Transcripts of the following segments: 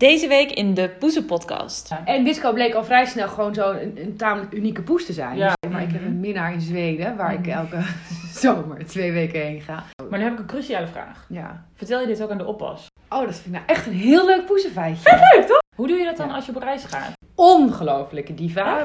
Deze week in de Poezen podcast. En Disco bleek al vrij snel gewoon zo een, een tamelijk unieke poes te zijn. Ja. Maar ik heb Mhm. een minnaar in Zweden, waar ik elke zomer twee weken heen ga. Maar nu heb ik een cruciale vraag. Ja. Vertel je dit ook aan de oppas? Oh, dat vind ik nou echt een heel leuk poezenfeitje. Leuk toch? Hoe doe je dat dan Ja. als je op reis gaat? Ongelofelijke diva. Hoi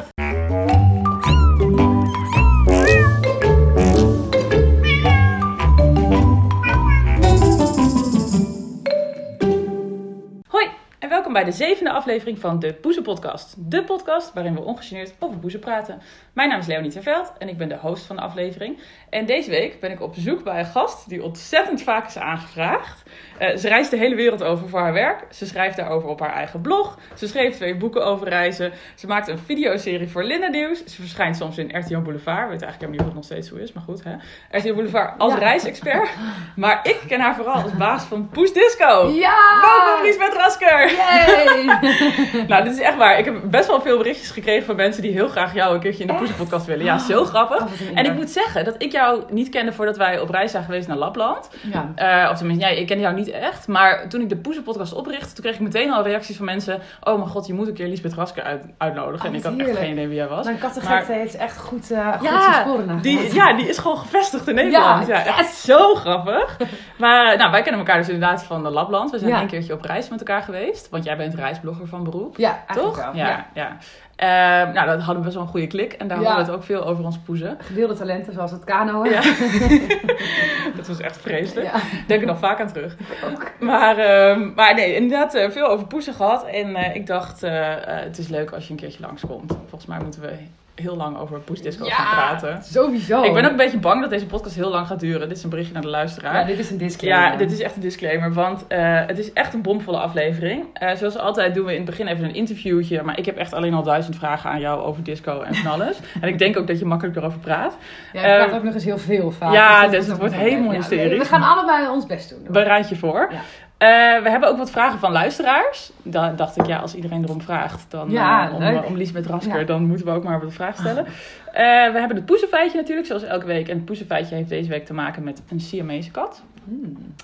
welkom bij de zevende aflevering van de Poezen podcast. De podcast waarin we ongegeneerd over poezen praten. Mijn naam is Leonie Terveld en ik ben de host van de aflevering. En deze week ben ik op bezoek bij een gast die ontzettend vaak is aangevraagd. Eh, ze reist de hele wereld over voor haar werk. Ze schrijft daarover op haar eigen blog. Ze schreef twee boeken over reizen. Ze maakt een videoserie voor Linda Nieuws. Ze verschijnt soms in RTL Boulevard. Ik weet eigenlijk helemaal niet of het nog steeds zo is, maar goed. Hè? RTL Boulevard als Ja. reisexpert. Maar ik ken haar vooral als baas van Poes Disco. Ja! Welkom Liesbeth Rasker! Nou, dit is echt waar. Ik heb best wel veel berichtjes gekregen van mensen die heel graag jou een keertje in de Echt? Poezenpodcast willen. Ja, zo grappig. Oh, een En ik moet zeggen dat ik jou niet kende voordat wij op reis zijn geweest naar Lapland. Ja. Eh, of tenminste, ja, ik kende jou niet echt. Maar toen ik de Poezenpodcast oprichtte, toen kreeg ik meteen al reacties van mensen. Oh mijn god, je moet een keer Lisbeth Rasker uit, uitnodigen. Oh, en ik had echt heerlijk. geen idee wie jij was. Mijn kattengekte heeft echt goed, eh goed Ja, sporen. Die, ja, die is gewoon gevestigd in Nederland. Ja, Ja, echt zo grappig. Maar nou, wij kennen elkaar dus inderdaad van de Lapland. We zijn Ja. een keertje op reis met elkaar geweest. Want jij bent reisblogger van beroep. Ja, Toch? wel. Ja, ja. Ehm, nou, dat hadden we best wel een goede klik. En daar Ja. hadden we het ook veel over ons poezen. Gedeelde talenten zoals het kanoën. Ja. dat was echt vreselijk. Ja. Denk er nog vaak aan terug. Ook. Maar, ehm, maar nee, inderdaad eh, veel over poezen gehad. En eh, ik dacht, eh, eh, het is leuk als je een keertje langskomt. Volgens mij moeten we heel lang over poesdisco gaan praten. sowieso. Ik ben ook een beetje bang dat deze podcast heel lang gaat duren. Dit is een berichtje naar de luisteraar. Ja, dit is een disclaimer. Ja, dit is echt een disclaimer, want eh, het is echt een bomvolle aflevering. Eh, zoals altijd doen we in het begin even een interviewtje, maar ik heb echt alleen al duizend vragen aan jou over disco en van alles. en ik denk ook dat je makkelijk erover praat. Ja, ik praat Ehm, ook nog eens heel veel vaak. ja, dus is het wordt helemaal hysterisch. we gaan allebei ons best doen. Bereid je voor. Eh, we hebben ook wat vragen van luisteraars. Dan dacht ik, ja, als iedereen erom vraagt, dan, Ja, eh, om, leuk. om Liesbeth Rasker, Ja. dan moeten we ook maar wat vragen stellen. Eh, we hebben het poezenfeitje natuurlijk, zoals elke week. En het poezenfeitje heeft deze week te maken met een Siamese kat.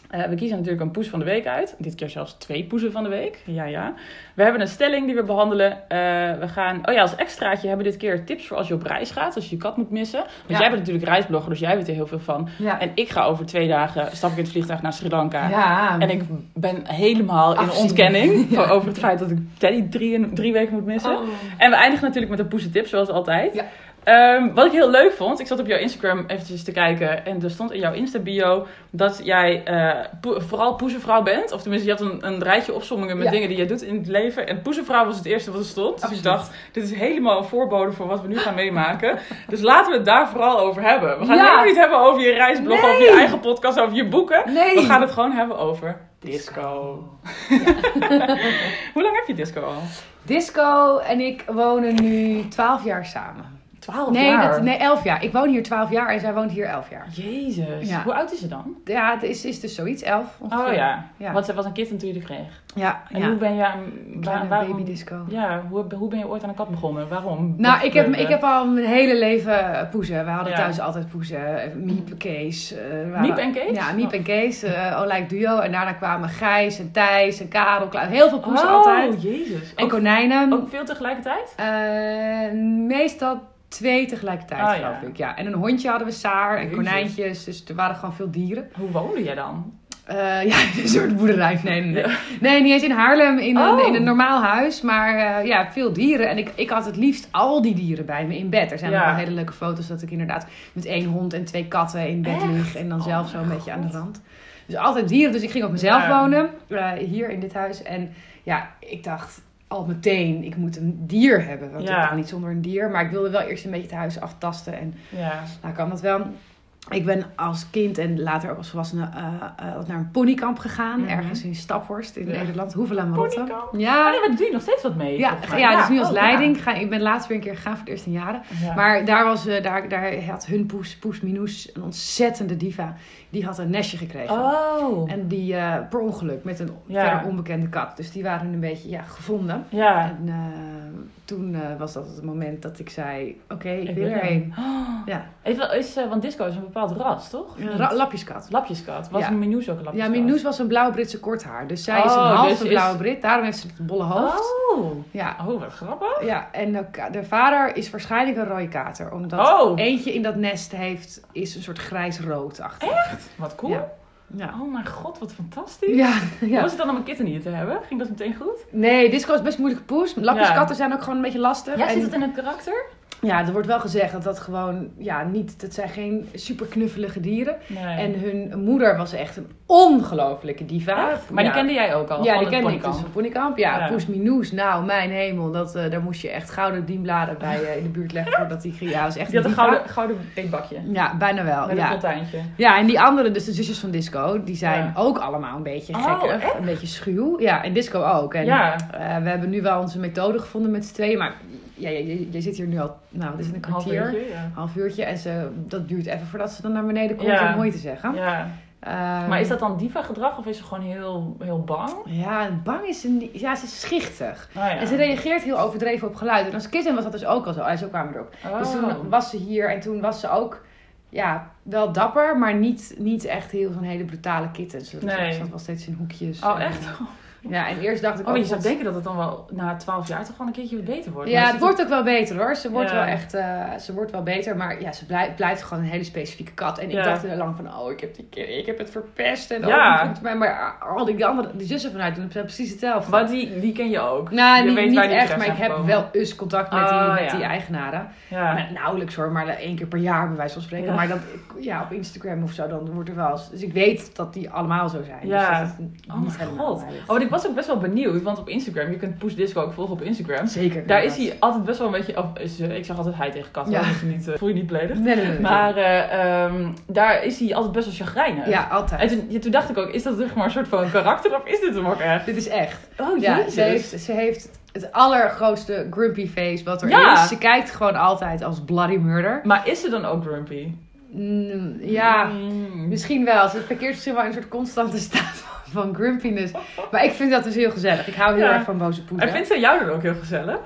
Eh, we kiezen natuurlijk een poes van de week uit. Dit keer zelfs twee poezen van de week. Ja, ja. We hebben een stelling die we behandelen. Eh, we gaan... Oh ja, als extraatje hebben we dit keer tips voor als je op reis gaat. Als je je kat moet missen. Want Ja. jij bent natuurlijk reisblogger, dus jij weet er heel veel van. Ja. En ik ga over twee dagen, stap ik in het vliegtuig naar Sri Lanka. ja. En ik ben helemaal in ontkenning over het feit dat ik Teddy drie, drie weken moet missen. Oh. En we eindigen natuurlijk met een poesentip, zoals altijd. Ja. Ehm, wat ik heel leuk vond, ik zat op jouw Instagram eventjes te kijken en er stond in jouw Insta-bio dat jij eh, vooral poezenvrouw bent. Of tenminste, je had een, een rijtje opsommingen met Ja. dingen die je doet in het leven. En poezenvrouw was het eerste wat er stond. Dus ik dacht, dit is helemaal een voorbode voor wat we nu gaan meemaken. Dus laten we het daar vooral over hebben. We gaan Ja. helemaal niet hebben over je reisblog, Nee. over je eigen podcast, over je boeken. Nee. We gaan het gewoon hebben over disco. Hoe lang heb je disco al? Disco en ik wonen nu 12 jaar samen. Twaalf Nee, jaar. dat, nee, 11 jaar. Ik woon hier 12 jaar en zij woont hier 11 jaar. Jezus. Ja. Hoe oud is ze dan? Ja, het is, is dus zoiets, 11 ongeveer. Oh ja. Ja. Want ze was een kitten toen je die kreeg. Ja, En ja. hoe ben je aan... Kleine waarom- baby disco. Ja, hoe, hoe ben je ooit aan een kat begonnen? Waarom? Nou, Wat ik heb, ik heb al mijn hele leven poezen. We hadden thuis altijd poezen. Miep, Kees. eh, Miep en Kees? Ja, Miep en Kees. eh Olijk duo. En daarna kwamen Gijs en Thijs en Karel. Heel veel poesen oh, altijd. jezus. En Ook, konijnen. ook veel tegelijkertijd? Eh, meestal twee tegelijkertijd, Ah, geloof ja. ik. Ja. En een hondje hadden we Saar en konijntjes. Dus er waren gewoon veel dieren. Hoe woonde jij dan? Eh, ja, een soort boerderij. Nee, nee, nee. Ja. Nee, niet eens in Haarlem, in een, Oh. in een normaal huis. Maar eh, ja, veel dieren. En ik, ik had het liefst al die dieren bij me in bed. Er zijn Ja. wel hele leuke foto's dat ik inderdaad met één hond en twee katten in bed Echt? lig. En dan Oh zelf zo een beetje aan de rand. Dus altijd dieren. Dus ik ging op mezelf Ja. wonen. eh, hier in dit huis. En ja, ik dacht al meteen, ik moet een dier hebben. Want Ja. ik kan niet zonder een dier. Maar ik wilde wel eerst een beetje het huis aftasten. En Ja. nou kan dat wel. Ik ben als kind en later ook als volwassene eh, eh, naar een ponykamp gegaan. Mhm. ergens in Staphorst in Ja. Nederland. Hoeveel aan Marotte. Ponykamp? Ja, Oh, nee, maar doe je nog steeds wat mee? ja, ja, dus nu als oh, leiding. Ga, ik ben laatst weer een keer gegaan voor het eerst in jaren. Ja. Maar daar, was, eh, daar, daar had hun poes, poes Minous, een ontzettende diva. Die had een nestje gekregen. Oh. En die per ongeluk met een Ja. verder onbekende kat. Dus die waren een beetje ja, gevonden. Ja. En, toen eh, was dat het moment dat ik zei, oké, ik, Ik wil erheen. Oh. Ja, Even, is, eh, want disco is een bepaald ras, toch? een ra- lapjeskat. Lapjeskat. Was Ja. een Minoes ook een Ja, lapjeskat? Minoes was een blauw Britse korthaar. Dus zij is een Oh, halve dus is- blauwe Brit. Daarom heeft ze het bolle hoofd. Oh. Ja. Oh, wat grappig. Ja, en de, de vader is waarschijnlijk een rode kater. Omdat Oh. eentje in dat nest heeft, is een soort grijs-rood achter. Wat cool. Ja. Ja. Oh mijn god, wat fantastisch. Ja, was het dan om een kitten hier te hebben? Ging dat meteen goed? Nee, disco is best moeilijk poes. Lapjeskatten zijn ook gewoon een beetje lastig. Ja, En- zit het in het karakter? Ja, er wordt wel gezegd dat dat gewoon, ja, niet, dat zijn geen super knuffelige dieren. Nee. En hun moeder was echt een ongelofelijke diva. Echt? Maar die Ja. kende jij ook al? Ja, die kende ik dus van Ponykamp. Ja, Ja. Poes Minoes, nou, mijn hemel, dat, eh, daar moest je echt gouden dienbladen bij eh, in de buurt leggen voordat die. Ja, echt Die had een gouden, gouden. Ja, bijna wel. Met een Ja. fonteintje. ja, en die andere, dus de zusjes van Disco, die zijn Ja. ook allemaal een beetje Oh, gekkig. een beetje schuw. Ja, en Disco ook. En Ja. eh, we hebben nu wel onze methode gevonden met z'n tweeën. Maar ja, je, je, zit hier nu al, nou, het is een Een half kwartier. uurtje, ja. half uurtje. En ze, dat duurt even voordat ze dan naar beneden komt Ja. om mooi te zeggen. ja. Ehm, Maar is dat dan diva gedrag of is ze gewoon heel, heel bang? Ja, bang is ze niet. Ja, ze is schichtig. Oh, ja. En ze reageert heel overdreven op geluid. En als kitten was dat dus ook al zo. Ah, zo kwamen we erop. Oh. Dus toen was ze hier en toen was ze ook... Ja, wel dapper, maar niet, niet echt heel zo'n hele brutale kitten. Ze Nee. ze zat wel steeds in hoekjes. Oh, En, echt? Ja, en eerst dacht ik Oh, ook... je zou denken dat het dan wel na 12 jaar toch wel een keertje beter wordt. Ja, Maar het wordt ook wel beter hoor. Ze wordt Ja. wel echt, eh, ze wordt wel beter. Maar ja, ze blijft, blijft gewoon een hele specifieke kat. En Ja. ik dacht heel lang van, oh, ik heb, die, ik heb het verpest. En Ja. oh, maar, maar al die andere, die zussen vanuit doen zijn precies hetzelfde. Maar die, die ken je ook. Nou, Je niet, weet niet echt, maar ik heb wel eens contact met, die, Ah, met ja. die eigenaren. Nou, nauwelijks hoor, maar één keer per jaar bij wijze van spreken. Maar dat, ja, op Instagram of zo, dan wordt er wel eens... Dus ik weet dat die allemaal zo zijn. Ja. Dus dat het Oh niet mijn helemaal god. Was ook best wel benieuwd, want op Instagram, je kunt Poes Disco ook volgen op Instagram. Zeker. Daar is hij altijd best wel een beetje, of is, eh, ik zeg altijd hij tegen katten, Ja. dus niet, eh, voel je niet beledigd. Nee, nee, nee. nee. Maar eh, ehm, daar is hij altijd best wel chagrijnig. ja, altijd. En toen, ja, toen dacht ik ook, is dat zeg maar een soort van karakter of is dit hem ook echt? Dit is echt. Oh Ja, jezus. ze heeft, ze heeft het allergrootste grumpy face wat er Ja. is. Ze kijkt gewoon altijd als bloody murder. Maar is ze dan ook grumpy? Mm, ja, Mm. misschien wel. Ze verkeert misschien wel in een soort constante staat van grumpiness. Maar ik vind dat dus heel gezellig. Ik hou heel Ja. erg van boze poezen. En vindt ze jou dan ook heel gezellig?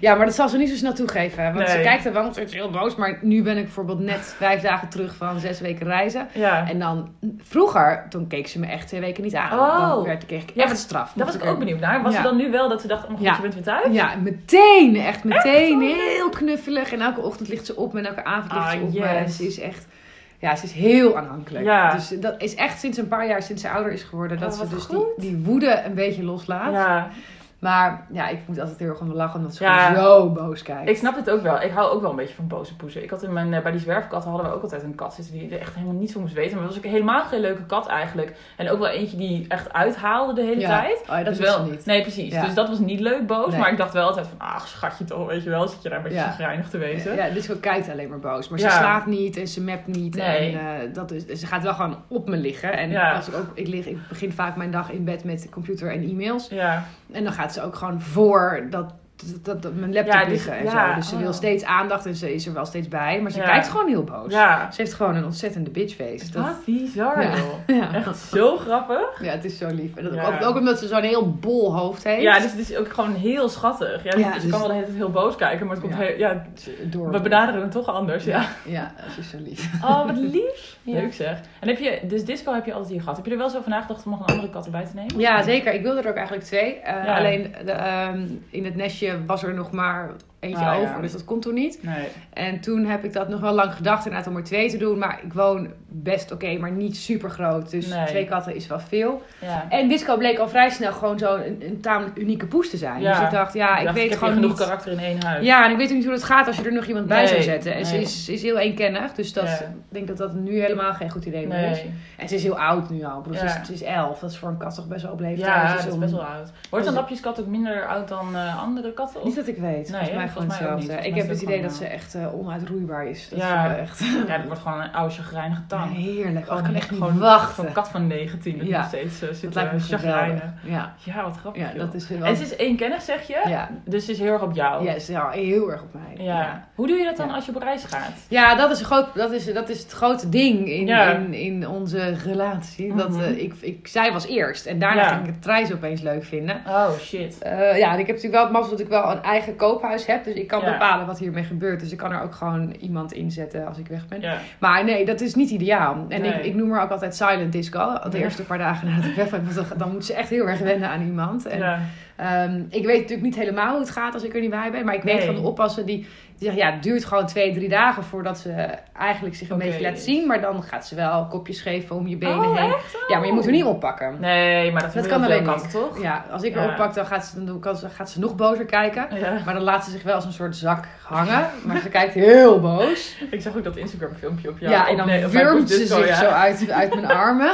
Ja, maar dat zal ze niet zo snel toegeven. Want Nee. ze kijkt er wel steeds heel boos. Maar nu ben ik bijvoorbeeld net vijf dagen terug van zes weken reizen. Ja. En dan, vroeger, toen keek ze me echt twee weken niet aan. Oh. Dan werd, kreeg ik Ja, echt maar straf. Daar was ik ook benieuwd naar. Was Ja. ze dan nu wel dat ze dacht, oh god, Ja. je bent weer thuis? Ja, meteen. Echt meteen. Echt? Heel knuffelig. En elke ochtend ligt ze op me en elke avond ligt Ah, ze op me. yes. En ze is echt... Ja, ze is heel aanhankelijk. Ja. Dus dat is echt sinds een paar jaar, sinds ze ouder is geworden, dat Oh, ze wat dus die, die woede een beetje loslaat. Ja. Maar ja, ik moet altijd heel erg om lachen, omdat ze Ja. zo boos kijkt. Ik snap het ook wel. Ik hou ook wel een beetje van boze poezen. Ik had in mijn, eh, bij die zwerfkatten hadden we ook altijd een kat zitten die er echt helemaal niets van moest weten. Maar het was ook helemaal geen leuke kat eigenlijk. En ook wel eentje die echt uithaalde de hele ja. tijd. Oh, ja, dat dus is wel, ze niet. Nee, precies. Dus dat was niet leuk boos. Nee. Maar ik dacht wel altijd van, ach schatje toch, weet je wel. Zit je daar een beetje Ja. te wezen. Ja, Disco kijkt alleen maar boos. Maar ze slaat niet en ze mapt niet. Nee. En uh, dat is, ze gaat wel gewoon op me liggen. En als ik, ook, ik, lig, ik begin vaak mijn dag in bed met computer en e-mails. Ja. En dan gaat ze ook gewoon voor dat, dat, dat, dat mijn laptop Ja, dus- liggen en ja, zo. Dus ze oh. wil steeds aandacht en ze is er wel steeds bij. Maar ze Ja. kijkt gewoon heel boos. Ze heeft gewoon een ontzettende bitchface. Dat, Wat bizar joh. ja. Echt zo grappig. ja, het is zo lief. En dat, ook, omdat ze zo'n heel bol hoofd heeft. Ja, dus het is ook gewoon heel schattig. Ja, Ja, ze dus- kan wel de hele tijd heel boos kijken, maar het komt Ja. heel, ja, Door. we benaderen het toch anders. Ja. Ja, ze is zo lief. Oh, wat lief. Leuk zeg. En heb je, dus disco heb je altijd hier gehad. Heb je er wel eens over nagedacht om nog een andere kat erbij te nemen? Ja, zeker. Ik wilde er ook eigenlijk twee. Ja. Alleen de, ehm, in het nestje was er nog maar eentje Ah, ja. over. Dus dat kon toen niet. Nee. En toen heb ik dat nog wel lang gedacht inderdaad om er twee te doen. Maar ik woon best oké, maar niet super groot. Dus Nee. twee katten is wel veel. Ja. En Disco bleek al vrij snel gewoon zo een, een tamelijk unieke poes te zijn. Ja. Dus ik dacht, ja, ik dacht, weet heb gewoon niet... genoeg karakter in één huis. Ja, en ik weet niet hoe het gaat als je er nog iemand bij Nee, zou zetten. En ze is, is heel eenkennig. Dus dat, ik denk dat dat nu helemaal geen goed idee meer is. En ze is heel oud nu al. Ik Ja. Ze, is, ze is elf. Dat is voor een kat toch best wel op leeftijd. Ja, Dus dat is om- best wel oud. Wordt een lapjeskat ook minder oud dan eh, andere katten? Of? Niet dat ik weet. Nee, niet. hetzelfde. Ik heb is het idee dat gewoon, ze echt eh, onuitroeibaar is. Dat Ja. ze echt... eh, Ja, dat wordt gewoon een oude chagrijnige tang. Heerlijk. Oh, ik Gewoon kan echt niet gewoon wachten. Zo'n kat van 19 die Ja. nog steeds uh, zit Dat lijkt me te chagrijnen. geweldig. Ja, Ja, wat grappig. ja dat is wel... En ze is eenkennig, zeg je? ja. Dus ze is heel erg op jou. Ja, ja, heel erg op mij. Ja. Hoe doe je dat dan als je op reis gaat? Ja, dat is, een groot, dat is, dat is het grote ding in, in, in onze relatie. Dat, eh, ik, ik, zij was eerst en daarna ging ik het reis opeens leuk vinden. Oh, shit. Eh, ja, en ik heb natuurlijk wel het mazzel dat ik wel een eigen koophuis heb. Dus ik kan Ja. bepalen wat hiermee gebeurt. Dus ik kan er ook gewoon iemand inzetten als ik weg ben. Ja. Maar nee, dat is niet ideaal. En Nee. ik, ik noem haar ook altijd silent disco. De eerste paar dagen nadat ik weg ben. want dan- Dan moet ze echt heel erg wennen aan iemand. En, ja. Ehm, ik weet natuurlijk niet helemaal hoe het gaat als ik er niet bij ben. Maar ik weet Nee. van de oppassen die, die zeggen... Ja, het duurt gewoon twee, drie dagen voordat ze eigenlijk zich een beetje laat zien. Maar dan gaat ze wel kopjes geven om je benen Oh, heen. Ja, maar je moet er niet oppakken. Nee, maar dat, Dat kan alleen niet. toch? Ja, als ik Ja. er oppak, dan gaat ze, dan kan ze- gaat ze nog bozer kijken. Ja. Maar dan laat ze zich wel als een soort zak hangen. Maar ze kijkt heel boos. Ik zag ook dat Instagram filmpje op Ja, jou. en dan nee, wurmt ze zich ja. zo uit, uit mijn armen.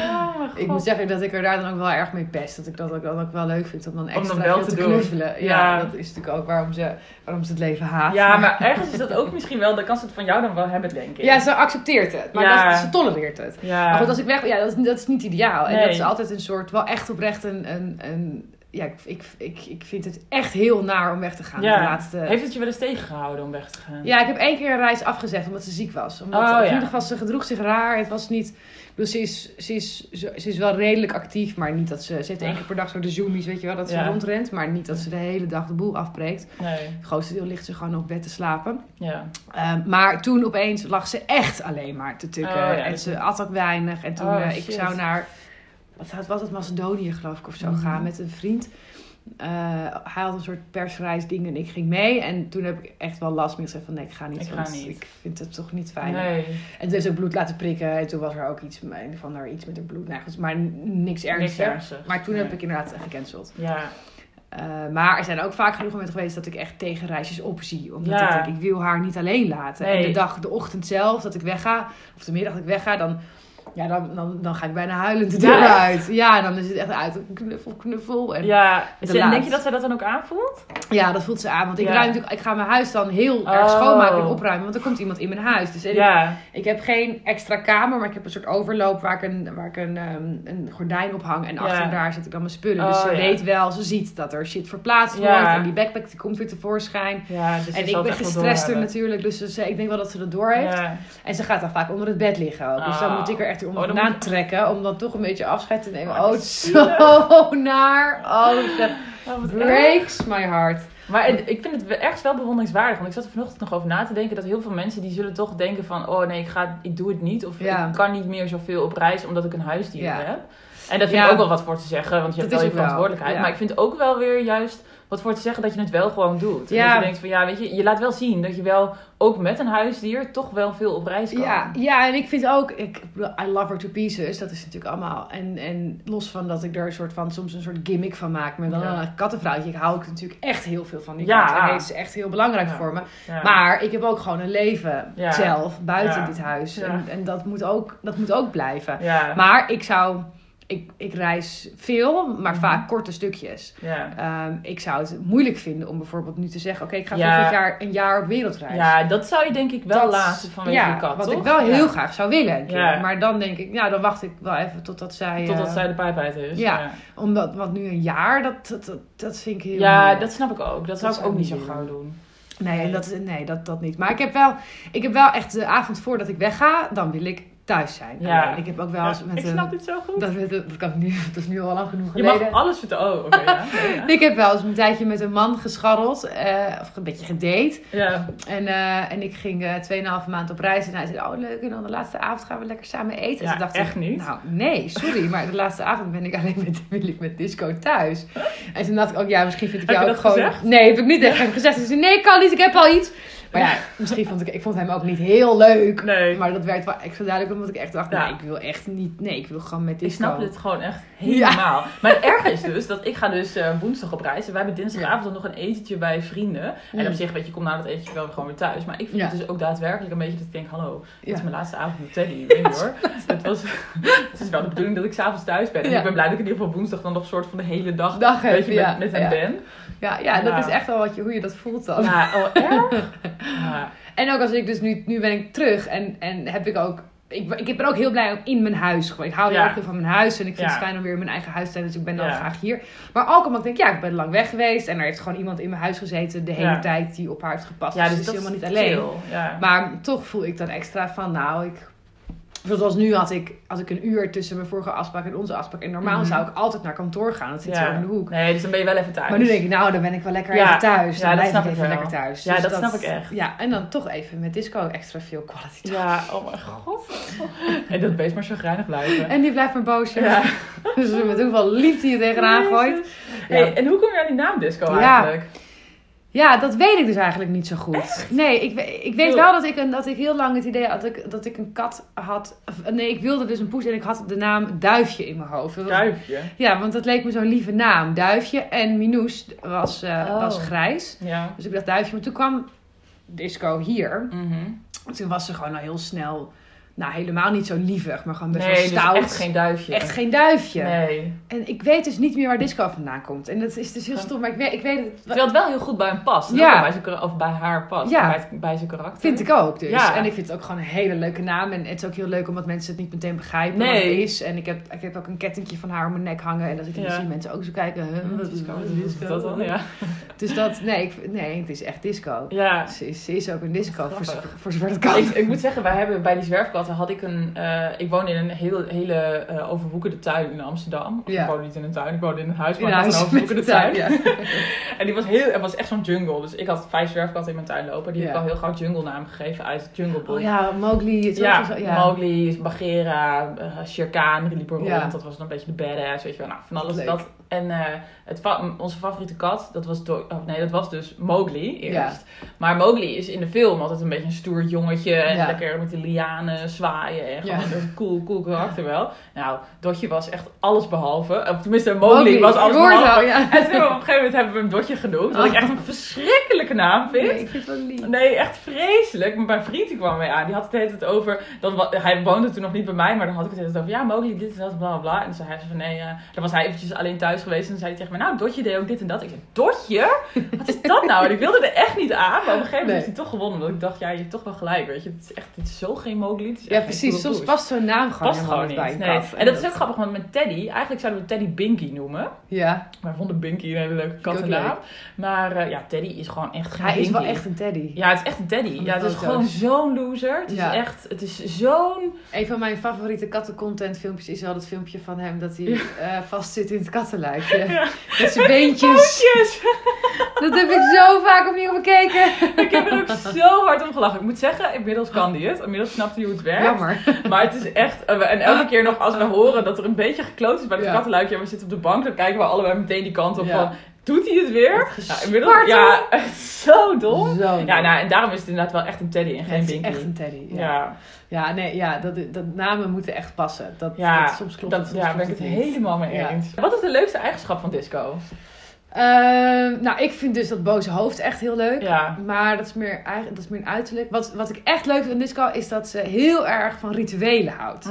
Oh, Ik moet zeggen dat ik er daar dan ook wel erg mee pest. Dat ik dat ook, dat ook wel leuk vind om dan dan extra wel te knuffelen. Ja, Ja. dat is natuurlijk ook waarom ze, waarom ze het leven haat. Ja, maar ergens is dat ook misschien wel, dan kan ze het van jou dan wel hebben, denk ik. Ja, ze accepteert het. Maar Ja. dat, ze tolereert het. Ja. Maar goed, als ik weg ja, dat is, dat is niet ideaal. En Nee. dat is altijd een soort, wel echt oprecht een... een, een ja, ik, ik, ik, ik vind het echt heel naar om weg te gaan. Ja. De laatste... Heeft het je wel eens tegengehouden om weg te gaan? Ja, ik heb één keer een reis afgezegd omdat ze ziek was. Omdat, Oh, in ja. ieder geval, ze gedroeg zich raar. Het was niet... Bedoel, ze is, ze, is, ze is wel redelijk actief, maar niet dat ze... Ze heeft één keer per dag zo de zoomies, weet je wel, dat ze rondrent. Maar niet dat ze de hele dag de boel afbreekt. Nee. Het grootste deel ligt ze gewoon op bed te slapen. Ja. Ehm, maar toen opeens lag ze echt alleen maar te tukken. Oh, en ze at ook weinig. En toen, Oh, eh, ik zou naar... Wat was het? Macedonië, geloof ik, of zo Mhm. gaan met een vriend. Eh, hij had een soort persreisding en ik ging mee. En toen heb ik echt wel last meer gezegd van nee, ik ga niet. Ik ga want niet. Ik vind het toch niet fijn. Nee. En toen ze ook bloed laten prikken. En toen was er ook iets, van haar iets met haar bloed. Nou, goed, maar niks ernstigs. Maar toen Nee. heb ik inderdaad gecanceld. Ja. Eh, maar er zijn ook vaak genoeg momenten geweest dat ik echt tegen reisjes opzie. Omdat Ja. ik denk, ik wil haar niet alleen laten. Nee. En de dag, de ochtend zelf dat ik wegga, of de middag dat ik wegga, dan, ja, dan, dan, dan ga ik bijna huilend de Ja, deur echt? uit. Ja, dan is het echt uit. Knuffel, knuffel. En Ja. de En denk je dat zij dat dan ook aanvoelt? ja, dat voelt ze aan. Want ik, Ja. ruim natuurlijk, ik ga mijn huis dan heel Oh. erg schoonmaken en opruimen. Want er komt iemand in mijn huis. Dus ik- Ja. ik heb geen extra kamer, maar ik heb een soort overloop waar ik een, waar ik een, ehm, een gordijn op hang. En Ja. achter daar zet ik dan mijn spullen. Oh, dus ze ja. weet wel, ze ziet dat er shit verplaatst Ja. wordt. En die backpack die komt weer tevoorschijn. Ja, dus en ik ben gestrester natuurlijk, dus ze, ik denk wel dat ze dat door heeft. Ja. En ze gaat dan vaak onder het bed liggen ook. Dus dan Ah. moet ik er onder Oh, moet je- trekken om dan toch een beetje afscheid te nemen. Oh, Oh, zo naar. Oh, dat Oh, erg. breaks my heart. Maar ik vind het ergens wel bewonderingswaardig. Want ik zat er vanochtend nog over na te denken. Dat heel veel mensen die zullen toch denken van... Oh nee, ik, ga, ik doe het niet. Of Ja. ik kan niet meer zoveel op reis omdat ik een huisdier Ja. heb. En daar vind ik ook wel wat voor te zeggen. Want je hebt wel je wel, verantwoordelijkheid. Maar ik vind ook wel weer juist wat voor te zeggen dat je het wel gewoon doet. En Ja. dat je denkt van ja, weet je, je laat wel zien dat je wel ook met een huisdier toch wel veel op reis kan. Ja, ja, en ik vind ook, ik, I love her to pieces, dat is natuurlijk allemaal. En, en los van dat ik er een soort van, soms een soort gimmick van maak, met dan Ja. een kattenvrouwtje. Ik hou ook natuurlijk echt heel veel van die Ja. kat. En is echt heel belangrijk Ja. voor me. Ja. Maar ik heb ook gewoon een leven zelf, buiten dit huis. En, en dat, moet ook, dat moet ook blijven. ja. Maar ik zou, ik, ik reis veel, maar Mhm. vaak korte stukjes. Ehm, ik zou het moeilijk vinden om bijvoorbeeld nu te zeggen, oké, ik ga Ja. volgend jaar een jaar op wereldreis. ja, dat zou je denk ik wel Dat- laten vanwege ja, de kat, Wat toch? ik wel heel Ja. graag zou willen keer. Maar dan denk ik, nou dan wacht ik wel even totdat zij... Totdat eh, zij de pijp uit is. ja. ja. Omdat, want nu een jaar, dat, dat, dat, dat vind ik heel Ja, moeilijk. dat snap ik ook. Dat zou ik ook niet zo gauw doen. Nee, Nee. dat, nee dat, dat niet. Maar ik heb, wel, ik heb wel echt de avond voordat ik wegga, dan wil ik thuis zijn. Ja. Alleen, ik heb ook wel Ja, eens met ik een... snap dit zo goed. Dat, dat, kan ik nu, dat is nu al lang genoeg je mag alles vertellen. Oh, oké, ja. Ja. Ik heb wel eens een tijdje met een man gescharreld, eh, of een beetje gedate. Ja. En, eh, en ik ging eh 2,5 maand op reis. En hij zei, oh leuk, en dan de laatste avond gaan we lekker samen eten. Ja, en toen dacht echt ik, niet? nou nee, sorry, maar de laatste avond ben ik alleen met, wil ik met disco thuis. En toen dacht ik ook, ja, misschien vind ik jou ook gewoon... gezegd? Nee, heb ik niet tegen hem gezegd. Hij zei, nee, ik kan niet, ik heb al iets. Maar ja, misschien vond ik, ik vond hem ook niet heel leuk. Nee. Maar dat werd wel extra duidelijk omdat ik echt dacht, Ja. nee, ik wil echt niet, nee, ik wil gewoon met Ik disco. snap dit gewoon echt helemaal. Maar het erge is dus dat ik ga dus eh, woensdag op reis. En wij hebben dinsdagavond dan nog een etentje bij vrienden. En Mm. op zich, weet je, kom na dat etentje wel gewoon weer thuis. Maar ik vind het dus ook daadwerkelijk een beetje dat ik denk, hallo, dit is mijn laatste avond met Teddy. Ik weet niet hoor. Het, was, het is wel de bedoeling dat ik s'avonds thuis ben. En ik ben blij dat ik in ieder geval woensdag dan nog een soort van de hele dag Dag weet je, met, met hem ben. Ja, ja, dat is echt wel wat je, hoe je dat voelt dan. Ja, oh erg? Ja. En ook als ik dus nu, nu ben ik terug en, en heb ik ook, ik, ik ben ook heel blij om in mijn huis gewoon. Ik hou heel Ja. erg veel van mijn huis en ik vind Ja. het fijn om weer in mijn eigen huis te zijn, dus ik ben dan Ja. graag hier. Maar ook omdat ik denk, ja, ik ben lang weg geweest en er heeft gewoon iemand in mijn huis gezeten de hele tijd die op haar heeft gepast. Ja, dus dus het is dat helemaal niet alleen. Maar toch voel ik dan extra van, nou, ik... Zoals nu had ik, had ik een uur tussen mijn vorige afspraak en onze afspraak. En normaal Mhm. zou ik altijd naar kantoor gaan. Dat zit Ja. zo om de hoek. Nee, dus dan ben je wel even thuis. Maar nu denk ik, nou, dan ben ik wel lekker Ja. even thuis. Dan Ja, dat snap ik even wel. lekker thuis. Ja, Dus dat snap ik echt. Ja, en dan toch even met disco extra veel quality time. Ja, oh mijn god. En dat beest maar zo grijnig blijven. En die blijft maar boos. Ja. Ja. Dus met hoeveel liefde je tegenaan gooit. Hey, en hoe kom je aan die naam disco Ja. eigenlijk? Ja, dat weet ik dus eigenlijk niet zo goed. Nee, ik, ik weet wel dat ik, een, dat ik heel lang het idee had dat ik, dat ik een kat had. Nee, ik wilde dus een poes en ik had de naam Duifje in mijn hoofd. Was- Duifje. Ja, want dat leek me zo'n lieve naam. Duifje en Minoes was, eh, Oh. was grijs. Ja. Dus ik dacht Duifje. Maar toen kwam Disco hier. Mhm. Toen was ze gewoon al heel snel, nou helemaal niet zo lievig, maar gewoon best Nee, wel dus stout. echt geen duifje. Echt geen duifje. Nee. En ik weet dus niet meer waar disco vandaan komt. En dat is dus heel stom, maar ik weet, ik weet het. Terwijl het wel heel goed bij hem past. Ja. Bij zijn, of bij haar past. Ja. Bij, het- bij zijn karakter. Vind ik ook dus. Ja. En ik vind het ook gewoon een hele leuke naam. En het is ook heel leuk omdat mensen het niet meteen begrijpen Nee. wat het is. En ik heb, ik heb ook een kettingje van haar om mijn nek hangen. En dan zitten Ja. dus mensen ook zo kijken. huh, wat is disco? Wat is disco? Dat dan, ja. Dus dat, nee, ik, nee, het is echt disco. Ja. Ze is, ze is ook een disco, voor, voor zover kan. Ik, ik moet zeggen, wij hebben bij die zwerfkatten had ik een... eh, ik woon in een heel, hele eh, overwoekerde tuin in Amsterdam. Of Ja. Ik woon niet in een tuin, ik woon in een huis, maar In had huis een overwoekerde tuin. tuin, En die was heel, het was echt zo'n jungle. Dus ik had vijf zwerfkatten in mijn tuin lopen. Die heb Ja. ik al heel gauw jungle naam gegeven uit het Jungle Book. Oh ja, Mowgli. Het Ja, zo- Mowgli, Bagheera, uh, Shere Khan, rond. Ja. Dat was dan een beetje de badass, weet je wel. Nou, van alles dat. En eh, het fa- onze favoriete kat, dat was, oh, nee, dat was dus Mowgli eerst. Maar Mowgli is in de film altijd een beetje een stoer jongetje. En Ja. lekker met de lianen zwaaien. En gewoon Ja. een cool, cool karakter wel. Nou, Dotje was echt alles behalve. Of tenminste, Mowgli, Mowgli, was alles behalve. En toen op een gegeven moment hebben we hem Dotje genoemd. Wat ik echt een verschrikkelijke naam vind. Nee, ik vind het wel lief. Nee, echt vreselijk. Maar mijn vriend die kwam mee aan. Die had het de hele tijd over... Dat, hij woonde toen nog niet bij mij, maar dan had ik het de hele tijd over... Ja, Mowgli, dit en dat, bla bla bla. En dan zei hij van... Nee, eh, dan was hij eventjes alleen thuis geweest. En dan zei hij tegen mij... Nou, Dotje deed ook dit en dat. Ik zei... Dotje? Wat is dat nou? En ik wilde er echt niet aan. Maar op een gegeven moment Nee. heeft hij toch gewonnen. Omdat ik dacht... Ja, je hebt toch wel gelijk, weet je. Het is echt... Is zo geen. Het is Ja, precies. Soms past zo'n naam gewoon Past gewoon niet. Nee. En dat is ook grappig, want met Teddy... Eigenlijk zouden we Teddy Binky noemen. Ja, Wij vonden Binky een hele leuke kattennaam. Maar eh, ja, Teddy is gewoon echt geen hij is wel Binky. echt een teddy. Ja, het is echt een teddy. Ja, het is gewoon zo'n loser. Het is echt, het is zo'n... Een van mijn favoriete kattencontent filmpjes is wel het filmpje van hem dat hij eh vast zit in het Ja. Met zijn beentjes. Dat heb ik zo vaak opnieuw bekeken. Ik heb er ook zo hard om gelachen. Ik moet zeggen, inmiddels kan die het. Inmiddels snapt hij hoe het werkt. Jammer. Maar het is echt... En elke keer nog als we horen dat er een beetje gekloot is bij het Ja. kattenluikje... en we zitten op de bank, dan kijken we allebei meteen die kant op Ja. van... Doet hij het weer? Wat Ja, inmiddels, ja, echt zo dom. Zo. Ja, nou, en daarom is het inderdaad wel echt een teddy en geen het is Binky. echt een teddy. Ja, Ja, ja nee, ja, dat, dat namen moeten echt passen. Dat, ja, dat, soms klopt dat, soms ja, ben ik het niet. helemaal mee eens. Wat is de leukste eigenschap van disco? Ehm, nou, ik vind dus dat boze hoofd echt heel leuk. Ja. Maar dat is meer, dat is meer een uiterlijk. Wat, wat ik echt leuk vind aan disco is dat ze heel erg van rituelen houdt.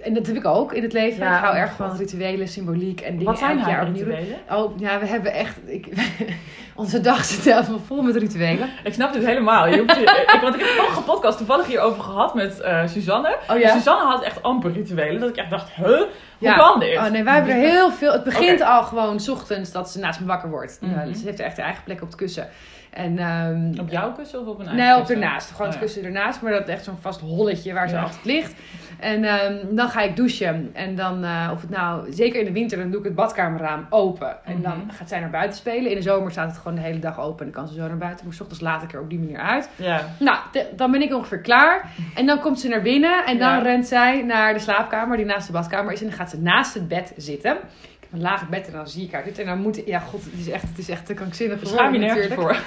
En dat heb ik ook in het leven. Ja, ik hou oh erg van rituelen, symboliek en dingen Wat zijn elk jaar opnieuw rituelen? Oh, ja, we hebben echt... Ik, onze dag zit helemaal vol met rituelen. Ik snap dit helemaal. Je hoeft, ik, want ik heb vorige podcast toevallig hierover gehad met eh, Suzanne. Oh ja? Suzanne had echt amper rituelen. Dat ik echt dacht, huh? Hoe Ja. kan dit? Oh nee, wij hebben er heel veel. Het begint al gewoon 's ochtends dat ze naast me wakker wordt. Mhm. Ja, ze heeft echt haar eigen plek op het kussen. En, ehm, Op jouw kussen of op een eigen Nee, op ernaast. Gewoon het Oh ja. kussen ernaast. Maar dat is echt zo'n vast holletje waar ze altijd ligt. En ehm, dan ga ik douchen. En dan, eh, of het nou, zeker in de winter, dan doe ik het badkamerraam open. En dan Mhm. gaat zij naar buiten spelen. In de zomer staat het gewoon de hele dag open. En dan kan ze zo naar buiten. Maar 's ochtends laat ik er op die manier uit. Ja. Nou, de- dan ben ik ongeveer klaar. En dan komt ze naar binnen. En dan rent zij naar de slaapkamer die naast de badkamer is. En dan gaat ze naast het bed zitten. Ik heb een laag bed en dan zie ik haar dit. En dan moet ja, god, het is echt, het is echt te krankzinnig Schaam je natuurlijk. voor.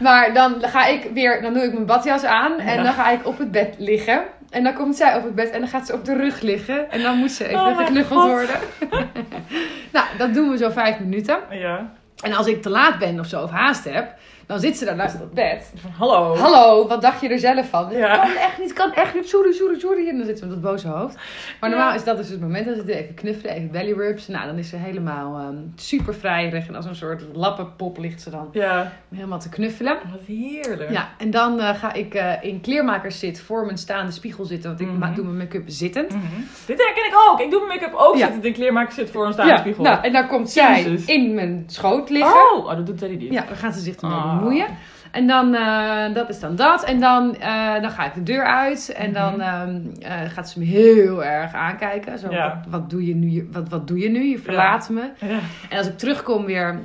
Maar dan ga ik weer, dan doe ik mijn badjas aan en Ja. dan ga ik op het bed liggen. En dan komt zij op het bed en dan gaat ze op de rug liggen. En dan moet ze even Oh geknuffeld God. worden. nou, dat doen we zo vijf minuten. Ja. En als ik te laat ben of zo, of haast heb, dan zit ze daar naast dat bed. Van, hallo. Hallo, wat dacht je er zelf van? Ja. Kan echt niet, kan echt niet, sorry, sorry, sorry. En dan zit ze met dat boze hoofd. Maar normaal Ja. is dat dus het moment dat ze even knuffelen, even belly rubs. Nou, dan is ze helemaal ehm, super vrijerig. En als een soort lappenpop ligt ze dan Ja. helemaal te knuffelen. Wat heerlijk. Ja, en dan eh, ga ik eh, in kleermakers zit voor mijn staande spiegel zitten. Want ik ma- doe mijn make-up zittend. Mhm. Dit herken ik ook. Ik doe mijn make-up ook Ja. zitten in kleermaker zit voor een staande Ja, spiegel. nou, en dan komt zij Jezus. in mijn schoot liggen. oh, oh, dat doet Teddy niet. Ja, dan gaat ze zich Ah. Bemoeien. En dan, eh, dat is dan dat. En dan, eh, dan ga ik de deur uit. En dan Mhm. ehm, eh, gaat ze me heel erg aankijken. Zo, Ja. wat, wat, doe je nu? Je- Wat, wat doe je nu? Je verlaat me. Ja. En als ik terugkom weer...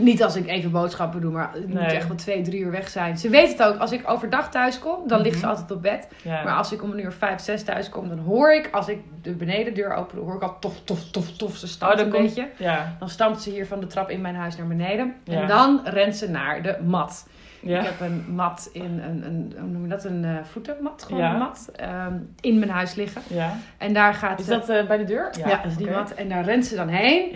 Niet als ik even boodschappen doe, maar het moet echt wel twee, drie uur weg zijn. Ze weet het ook. Als ik overdag thuis kom, dan ligt ze Mhm. altijd op bed. Ja. Maar als ik om een uur vijf, zes thuis kom, dan hoor ik... Als ik de benedendeur open doe, hoor ik al tof, tof, tof, tof. Ze Oh, stampt dan een komt- beetje. Ja. Dan stampt ze hier van de trap in mijn huis naar beneden. Ja. En dan rent ze naar de mat. Ja. Ik heb een mat in een, een hoe noem je dat? Een eh, voetenmat, gewoon Ja. een mat, ehm, in mijn huis liggen. ja. En daar gaat Is dat eh, bij de deur? ja, dat is die mat. En daar rent ze dan heen.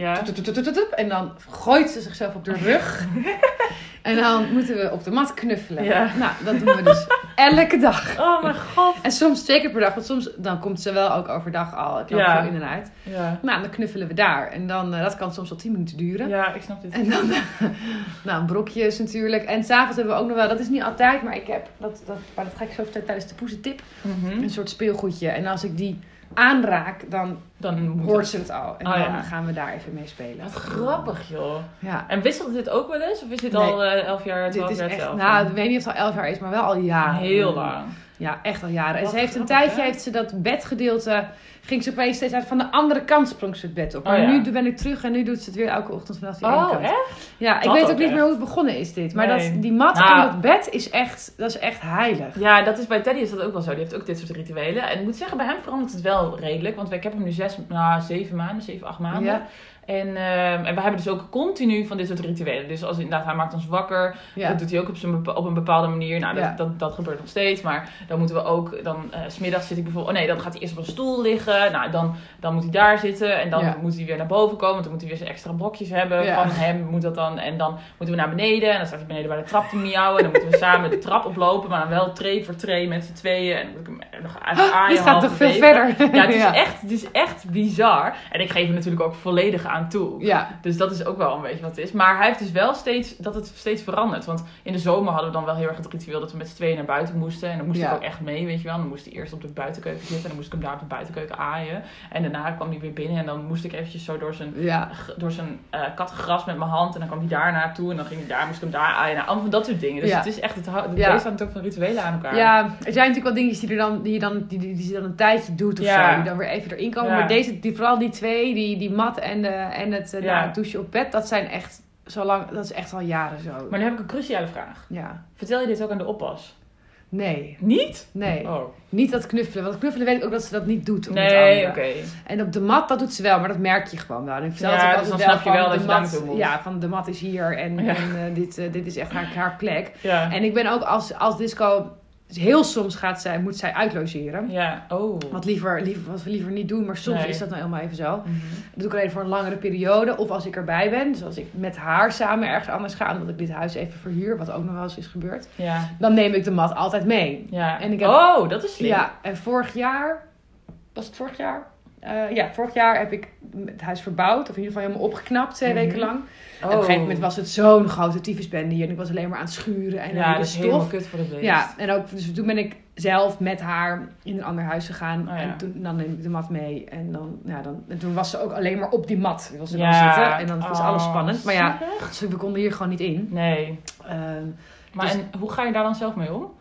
En dan gooit ze zichzelf op de rug. en dan moeten we op de mat knuffelen. Ja. Nou, dat doen we dus elke dag. Oh mijn god. En soms twee keer per dag, want soms dan komt ze wel ook overdag al. Ik loop Ja. veel in en uit. Ja. Nou, dan knuffelen we daar. En dan, eh, dat kan soms wel tien minuten duren. Ja, ik snap dit. En dan, nou, brokjes natuurlijk. En s'avonds hebben we ook nog wel, dat is niet altijd, maar ik heb, dat, dat, maar dat ga ik zo vertellen tijdens de poezentip, Mhm. een soort speelgoedje. En als ik die aanraak, dan Dan hoort ze het al. En Oh, dan ja. gaan we daar even mee spelen. Wat grappig, joh. Ja. En wisselt dit ook wel eens? Of is dit Nee. al eh, elf jaar, Dit twaalf jaar echt, hetzelfde? nou, ik weet niet of het al elf jaar is, maar wel al jaren. Heel lang. Ja, echt al jaren. En ze heeft een tijdje, heeft ze dat bedgedeelte, ging ze opeens steeds uit van de andere kant sprong ze het bed op. Oh, Maar ja. nu ben ik terug en nu doet ze het weer elke ochtend vanaf die Oh, kant. echt? Ja, ik Dat weet ook ook niet echt. meer hoe het begonnen is dit. Maar Nee. dat, die mat Nou. en dat bed is echt, dat is echt heilig. Ja, dat is bij Teddy is dat ook wel zo. Die heeft ook dit soort rituelen. En ik moet zeggen, bij hem verandert het wel redelijk. Want ik heb hem nu zes, nou, zeven maanden, zeven, acht maanden. Ja. En, ehm, en we hebben dus ook continu van dit soort rituelen. Dus als inderdaad, hij maakt ons wakker. Ja. Dat doet hij ook op, zijn, op een bepaalde manier. Nou, dat, Ja. dat, dat gebeurt nog steeds. Maar dan moeten we ook, dan eh, s smiddags zit ik bijvoorbeeld, oh nee, dan gaat hij eerst op een stoel liggen. Nou, dan, dan moet hij daar zitten. En dan Ja. moet hij weer naar boven komen. Want dan moet hij weer zijn extra brokjes hebben. Van hem moet dat dan. En dan moeten we naar beneden. En dan staat hij beneden bij de trap te miauwen. En dan moeten we samen de trap oplopen. Maar dan wel tree voor tree met z'n tweeën. En dan moet ik hem nog even aaien. Dit gaat toch veel verder. Ja, het is, Echt, het is echt bizar. En ik geef er natuurlijk ook volledig aan toe. Ja. Dus dat is ook wel een beetje wat het is. Maar hij heeft dus wel steeds, dat het steeds verandert. Want in de zomer hadden we dan wel heel erg het ritueel dat we met z'n tweeën naar buiten moesten. En dan moest Ja. ik ook echt mee, weet je wel. Dan moest hij eerst op de buitenkeuken zitten. En dan moest ik hem daar op de buitenkeuken aaien. En daarna kwam hij weer binnen. En dan moest ik eventjes zo door zijn, Ja. door zijn eh katgras met mijn hand. En dan kwam hij daar naartoe. En dan ging hij daar, moest ik hem daar aaien. Nou, allemaal van dat soort dingen. Dus Ja. het is echt, het, het Ja. hangt ook van rituelen aan elkaar. Ja, er zijn natuurlijk wel dingetjes die, er dan, die, je dan, die, die, die dan een tijdje doet of zo. Die dan weer even erin komen. Maar deze, die, vooral die twee, die, die mat en, de, en het, eh, Ja. het douchen op bed, dat zijn echt zo lang, dat is echt al jaren zo. Maar nu heb ik een cruciale vraag. Ja. Vertel je dit ook aan de oppas? Nee, Niet? nee. Oh. Niet dat knuffelen. Want knuffelen weet ik ook dat ze dat niet doet. Nee, oké. En op de mat, dat doet ze wel, maar dat merk je gewoon wel. En ik vertel Ja, het ook dus dan snap je wel dat je mat, moet. Ja, van de mat is hier en, Ja. en eh, dit, eh, dit is echt haar, haar plek. Ja. En ik ben ook als, als disco... Heel soms gaat zij, moet zij uitlogeren. Ja, oh. Wat, liever, liever, wat we liever niet doen, maar soms Nee. is dat nou helemaal even zo. Mhm. Dat doe ik alleen voor een langere periode. Of als ik erbij ben. Dus als ik met haar samen ergens anders ga. Omdat ik dit huis even verhuur. Wat ook nog wel eens is gebeurd. Ja. Dan neem ik de mat altijd mee. Ja. En ik heb- Oh, dat is slim. Ja, en vorig jaar... Was het vorig jaar? Eh, ja, vorig jaar heb ik het huis verbouwd. Of in ieder geval helemaal opgeknapt. Twee Mhm. weken lang. Oh. En op een gegeven moment was het zo'n grote tyfusbende hier. En ik was alleen maar aan het schuren. En ja, de dat is helemaal stof. kut voor het beest. Ja, en ook, dus toen ben ik zelf met haar in een ander huis gegaan. Oh ja. En toen dan neem ik de mat mee. En, dan, ja, dan, en toen was ze ook alleen maar op die mat. Wil ze dan Ja. zitten. En dan was Oh, alles spannend. Maar ja, dus we konden hier gewoon niet in. Nee. Ehm, Maar Dus- en hoe ga je daar dan zelf mee om?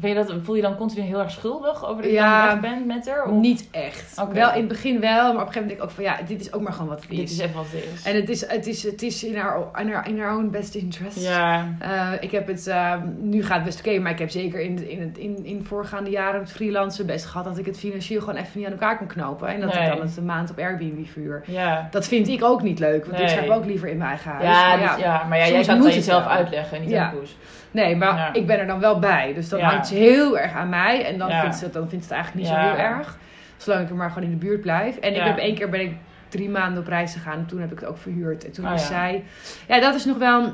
Ben je dat, voel je dan continu heel erg schuldig over dat je Ja. dan weg bent met haar? Of? Niet echt. Wel in het begin wel, maar op een gegeven moment denk ik ook van ja, dit is ook maar gewoon wat het Dit is. is even wat het is. En het is, het is, het is in haar, in haar, in haar own best interest. ja, Eh, ik heb het, eh, nu gaat het best oké, maar ik heb zeker in, in, het, in, in voorgaande jaren het freelancen best gehad dat ik het financieel gewoon even niet aan elkaar kon knopen. En dat Nee. ik dan het een maand op Airbnb vuur. ja. Dat vind ik ook niet leuk, want ik Nee. schrijf ook liever in mijn eigen huis. Ja, Maar dus, ja, maar ja, jij kan het aan jezelf wel. uitleggen, niet aan Poes. Nee, maar Ja. ik ben er dan wel bij. Dus dan Ja. hangt ze heel erg aan mij. En dan, Ja. vindt, ze, dan vindt ze het eigenlijk niet zo heel erg. Zolang ik er maar gewoon in de buurt blijf. En ik heb één keer ben ik drie maanden op reis gegaan. En toen heb ik het ook verhuurd. En toen Oh, ja. zij... Ja, dat is nog wel...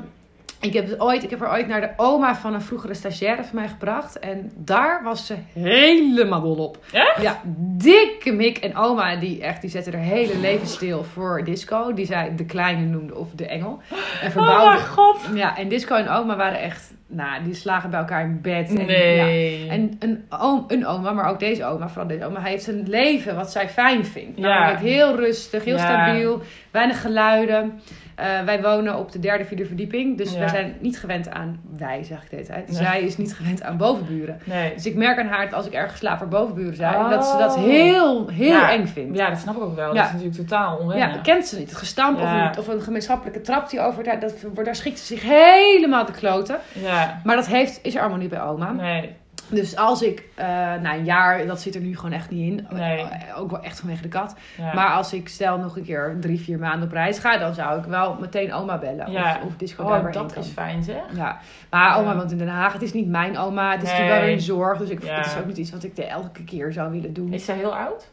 Ik heb, het ooit, ik heb haar ooit naar de oma van een vroegere stagiaire van mij gebracht. En daar was ze helemaal dol op. Echt? Ja, dikke mik. En oma, die, echt, die zette haar hele leven stil voor disco. Die zij de kleine noemde of de engel. En Oh mijn god. Ja, en Disco en oma waren echt... Nou, die slagen bij elkaar in bed. En, ja. Nee. en een, oom, een oma, maar ook deze oma, vooral deze oma... hij heeft een leven wat zij fijn vindt. Ja. Namelijk heel rustig, heel Ja. stabiel, weinig geluiden. Eh, wij wonen op de derde, vierde verdieping. Dus Ja. wij zijn niet gewend aan... Wij, zeg ik de hele tijd. Nee. Zij is niet gewend aan bovenburen. nee. Dus ik merk aan haar dat als ik ergens slaap waar bovenburen zijn... Oh. dat ze dat heel, heel Ja. eng vindt. Ja, dat snap ik ook wel. Ja. Dat is natuurlijk totaal Ja, onwennig. dat kent ze niet. Het gestamp Ja. of, een, of een gemeenschappelijke trap die over daar, dat, daar schikt ze zich helemaal te kloten. Ja. Maar dat heeft, is er allemaal niet bij oma. Nee. Dus als ik eh, na een jaar, dat zit er nu gewoon echt niet in. Nee. Eh, Ook wel echt vanwege de kat. Ja. Maar als ik stel nog een keer drie, vier maanden op reis ga, dan zou ik wel meteen oma bellen. Ja. Of, of disco oh, dat is fijn zeg. Ja, maar oma woont in Den Haag. Het is niet mijn oma. Het is Nee. natuurlijk wel weer een zorg. Dus ik, Ja. het is ook niet iets wat ik de elke keer zou willen doen. Is zij heel oud?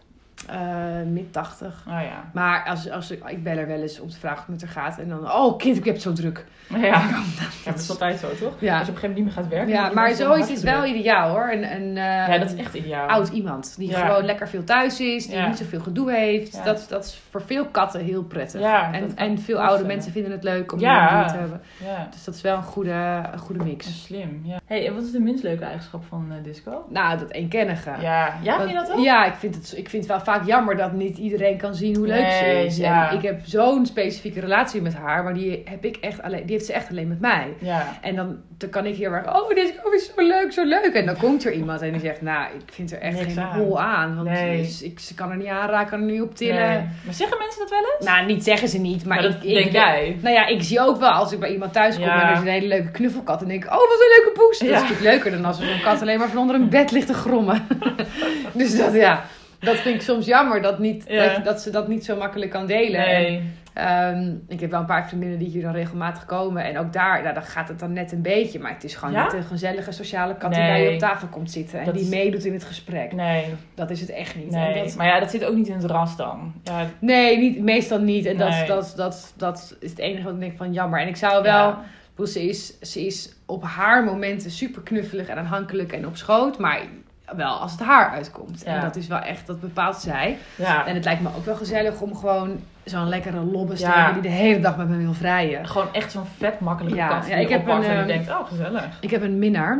Eh, Mid 80. Oh ja. Maar als, als ik, ik bel haar wel eens om te vragen hoe het met haar gaat. En dan, oh kind, ik heb het zo druk. Ja. ja, dat is altijd zo, toch? Ja. Als je op een gegeven moment niet meer gaat werken. Ja, maar zoiets is wel ideaal hoor. Een, een, Ja, dat is echt ideaal. oud iemand. Die Ja. gewoon lekker veel thuis is. Die niet zoveel gedoe heeft. Dat, dat is voor veel katten heel prettig. En, en veel oude mensen vinden het leuk om Ja. te hebben. Ja. Dus dat is wel een goede, een goede mix. Slim, ja. hey, en wat is de minst leuke eigenschap van eh, disco? Nou, dat eenkennige. Ja. Ja, vind je dat ook? Ja, ik vind, het, ik vind het wel vaak jammer dat niet iedereen kan zien hoe leuk ze is. ja. En ik heb zo'n specifieke relatie met haar, maar die, heb ik echt alleen, die heeft ze echt alleen met mij. Ja. En dan, dan kan ik heel erg, oh, dit is zo leuk, zo leuk. En dan komt er iemand en die zegt, nou, ik vind er echt Niks geen aan. hol aan. Want Nee. dus ik, ze kan er niet aanraken, kan er niet op tillen. Nee. Maar zeggen mensen dat wel eens? Nou, niet zeggen ze niet, maar, Maar ik, ik denk jij. Nou ja, ik zie ook wel als ik bij iemand thuis kom Ja. en er is een hele leuke knuffelkat. En denk ik, oh, wat een leuke poes. Dat is natuurlijk leuker dan als er zo'n kat alleen maar van onder een bed ligt te grommen. dus dat, ja, dat vind ik soms jammer dat, niet, Ja. dat, dat ze dat niet zo makkelijk kan delen. Nee. Ehm, ik heb wel een paar vriendinnen die hier dan regelmatig komen. En ook daar, nou, dan gaat het dan net een beetje. Maar het is gewoon Ja? niet een gezellige sociale kat die Nee. bij je op tafel komt zitten. En Dat die is- meedoet in het gesprek. Nee. Dat is het echt niet. Nee. En dat, Maar ja, dat zit ook niet in het ras dan. Ja. nee, niet, meestal niet. En dat, dat, dat, dat is het enige wat ik denk van jammer. En ik zou wel... Ze, is, ze is op haar momenten super knuffelig en aanhankelijk en op schoot. Maar wel als het haar uitkomt. Ja. En dat is wel echt, dat bepaalt zij. Ja. En het lijkt me ook wel gezellig om gewoon zo'n lekkere lobbes te hebben die de hele dag met me wil vrijen. Gewoon echt zo'n vet makkelijke Ja, kat die ja, je ik heb een, en je ehm, denkt, oh gezellig. Ik heb een minnaar.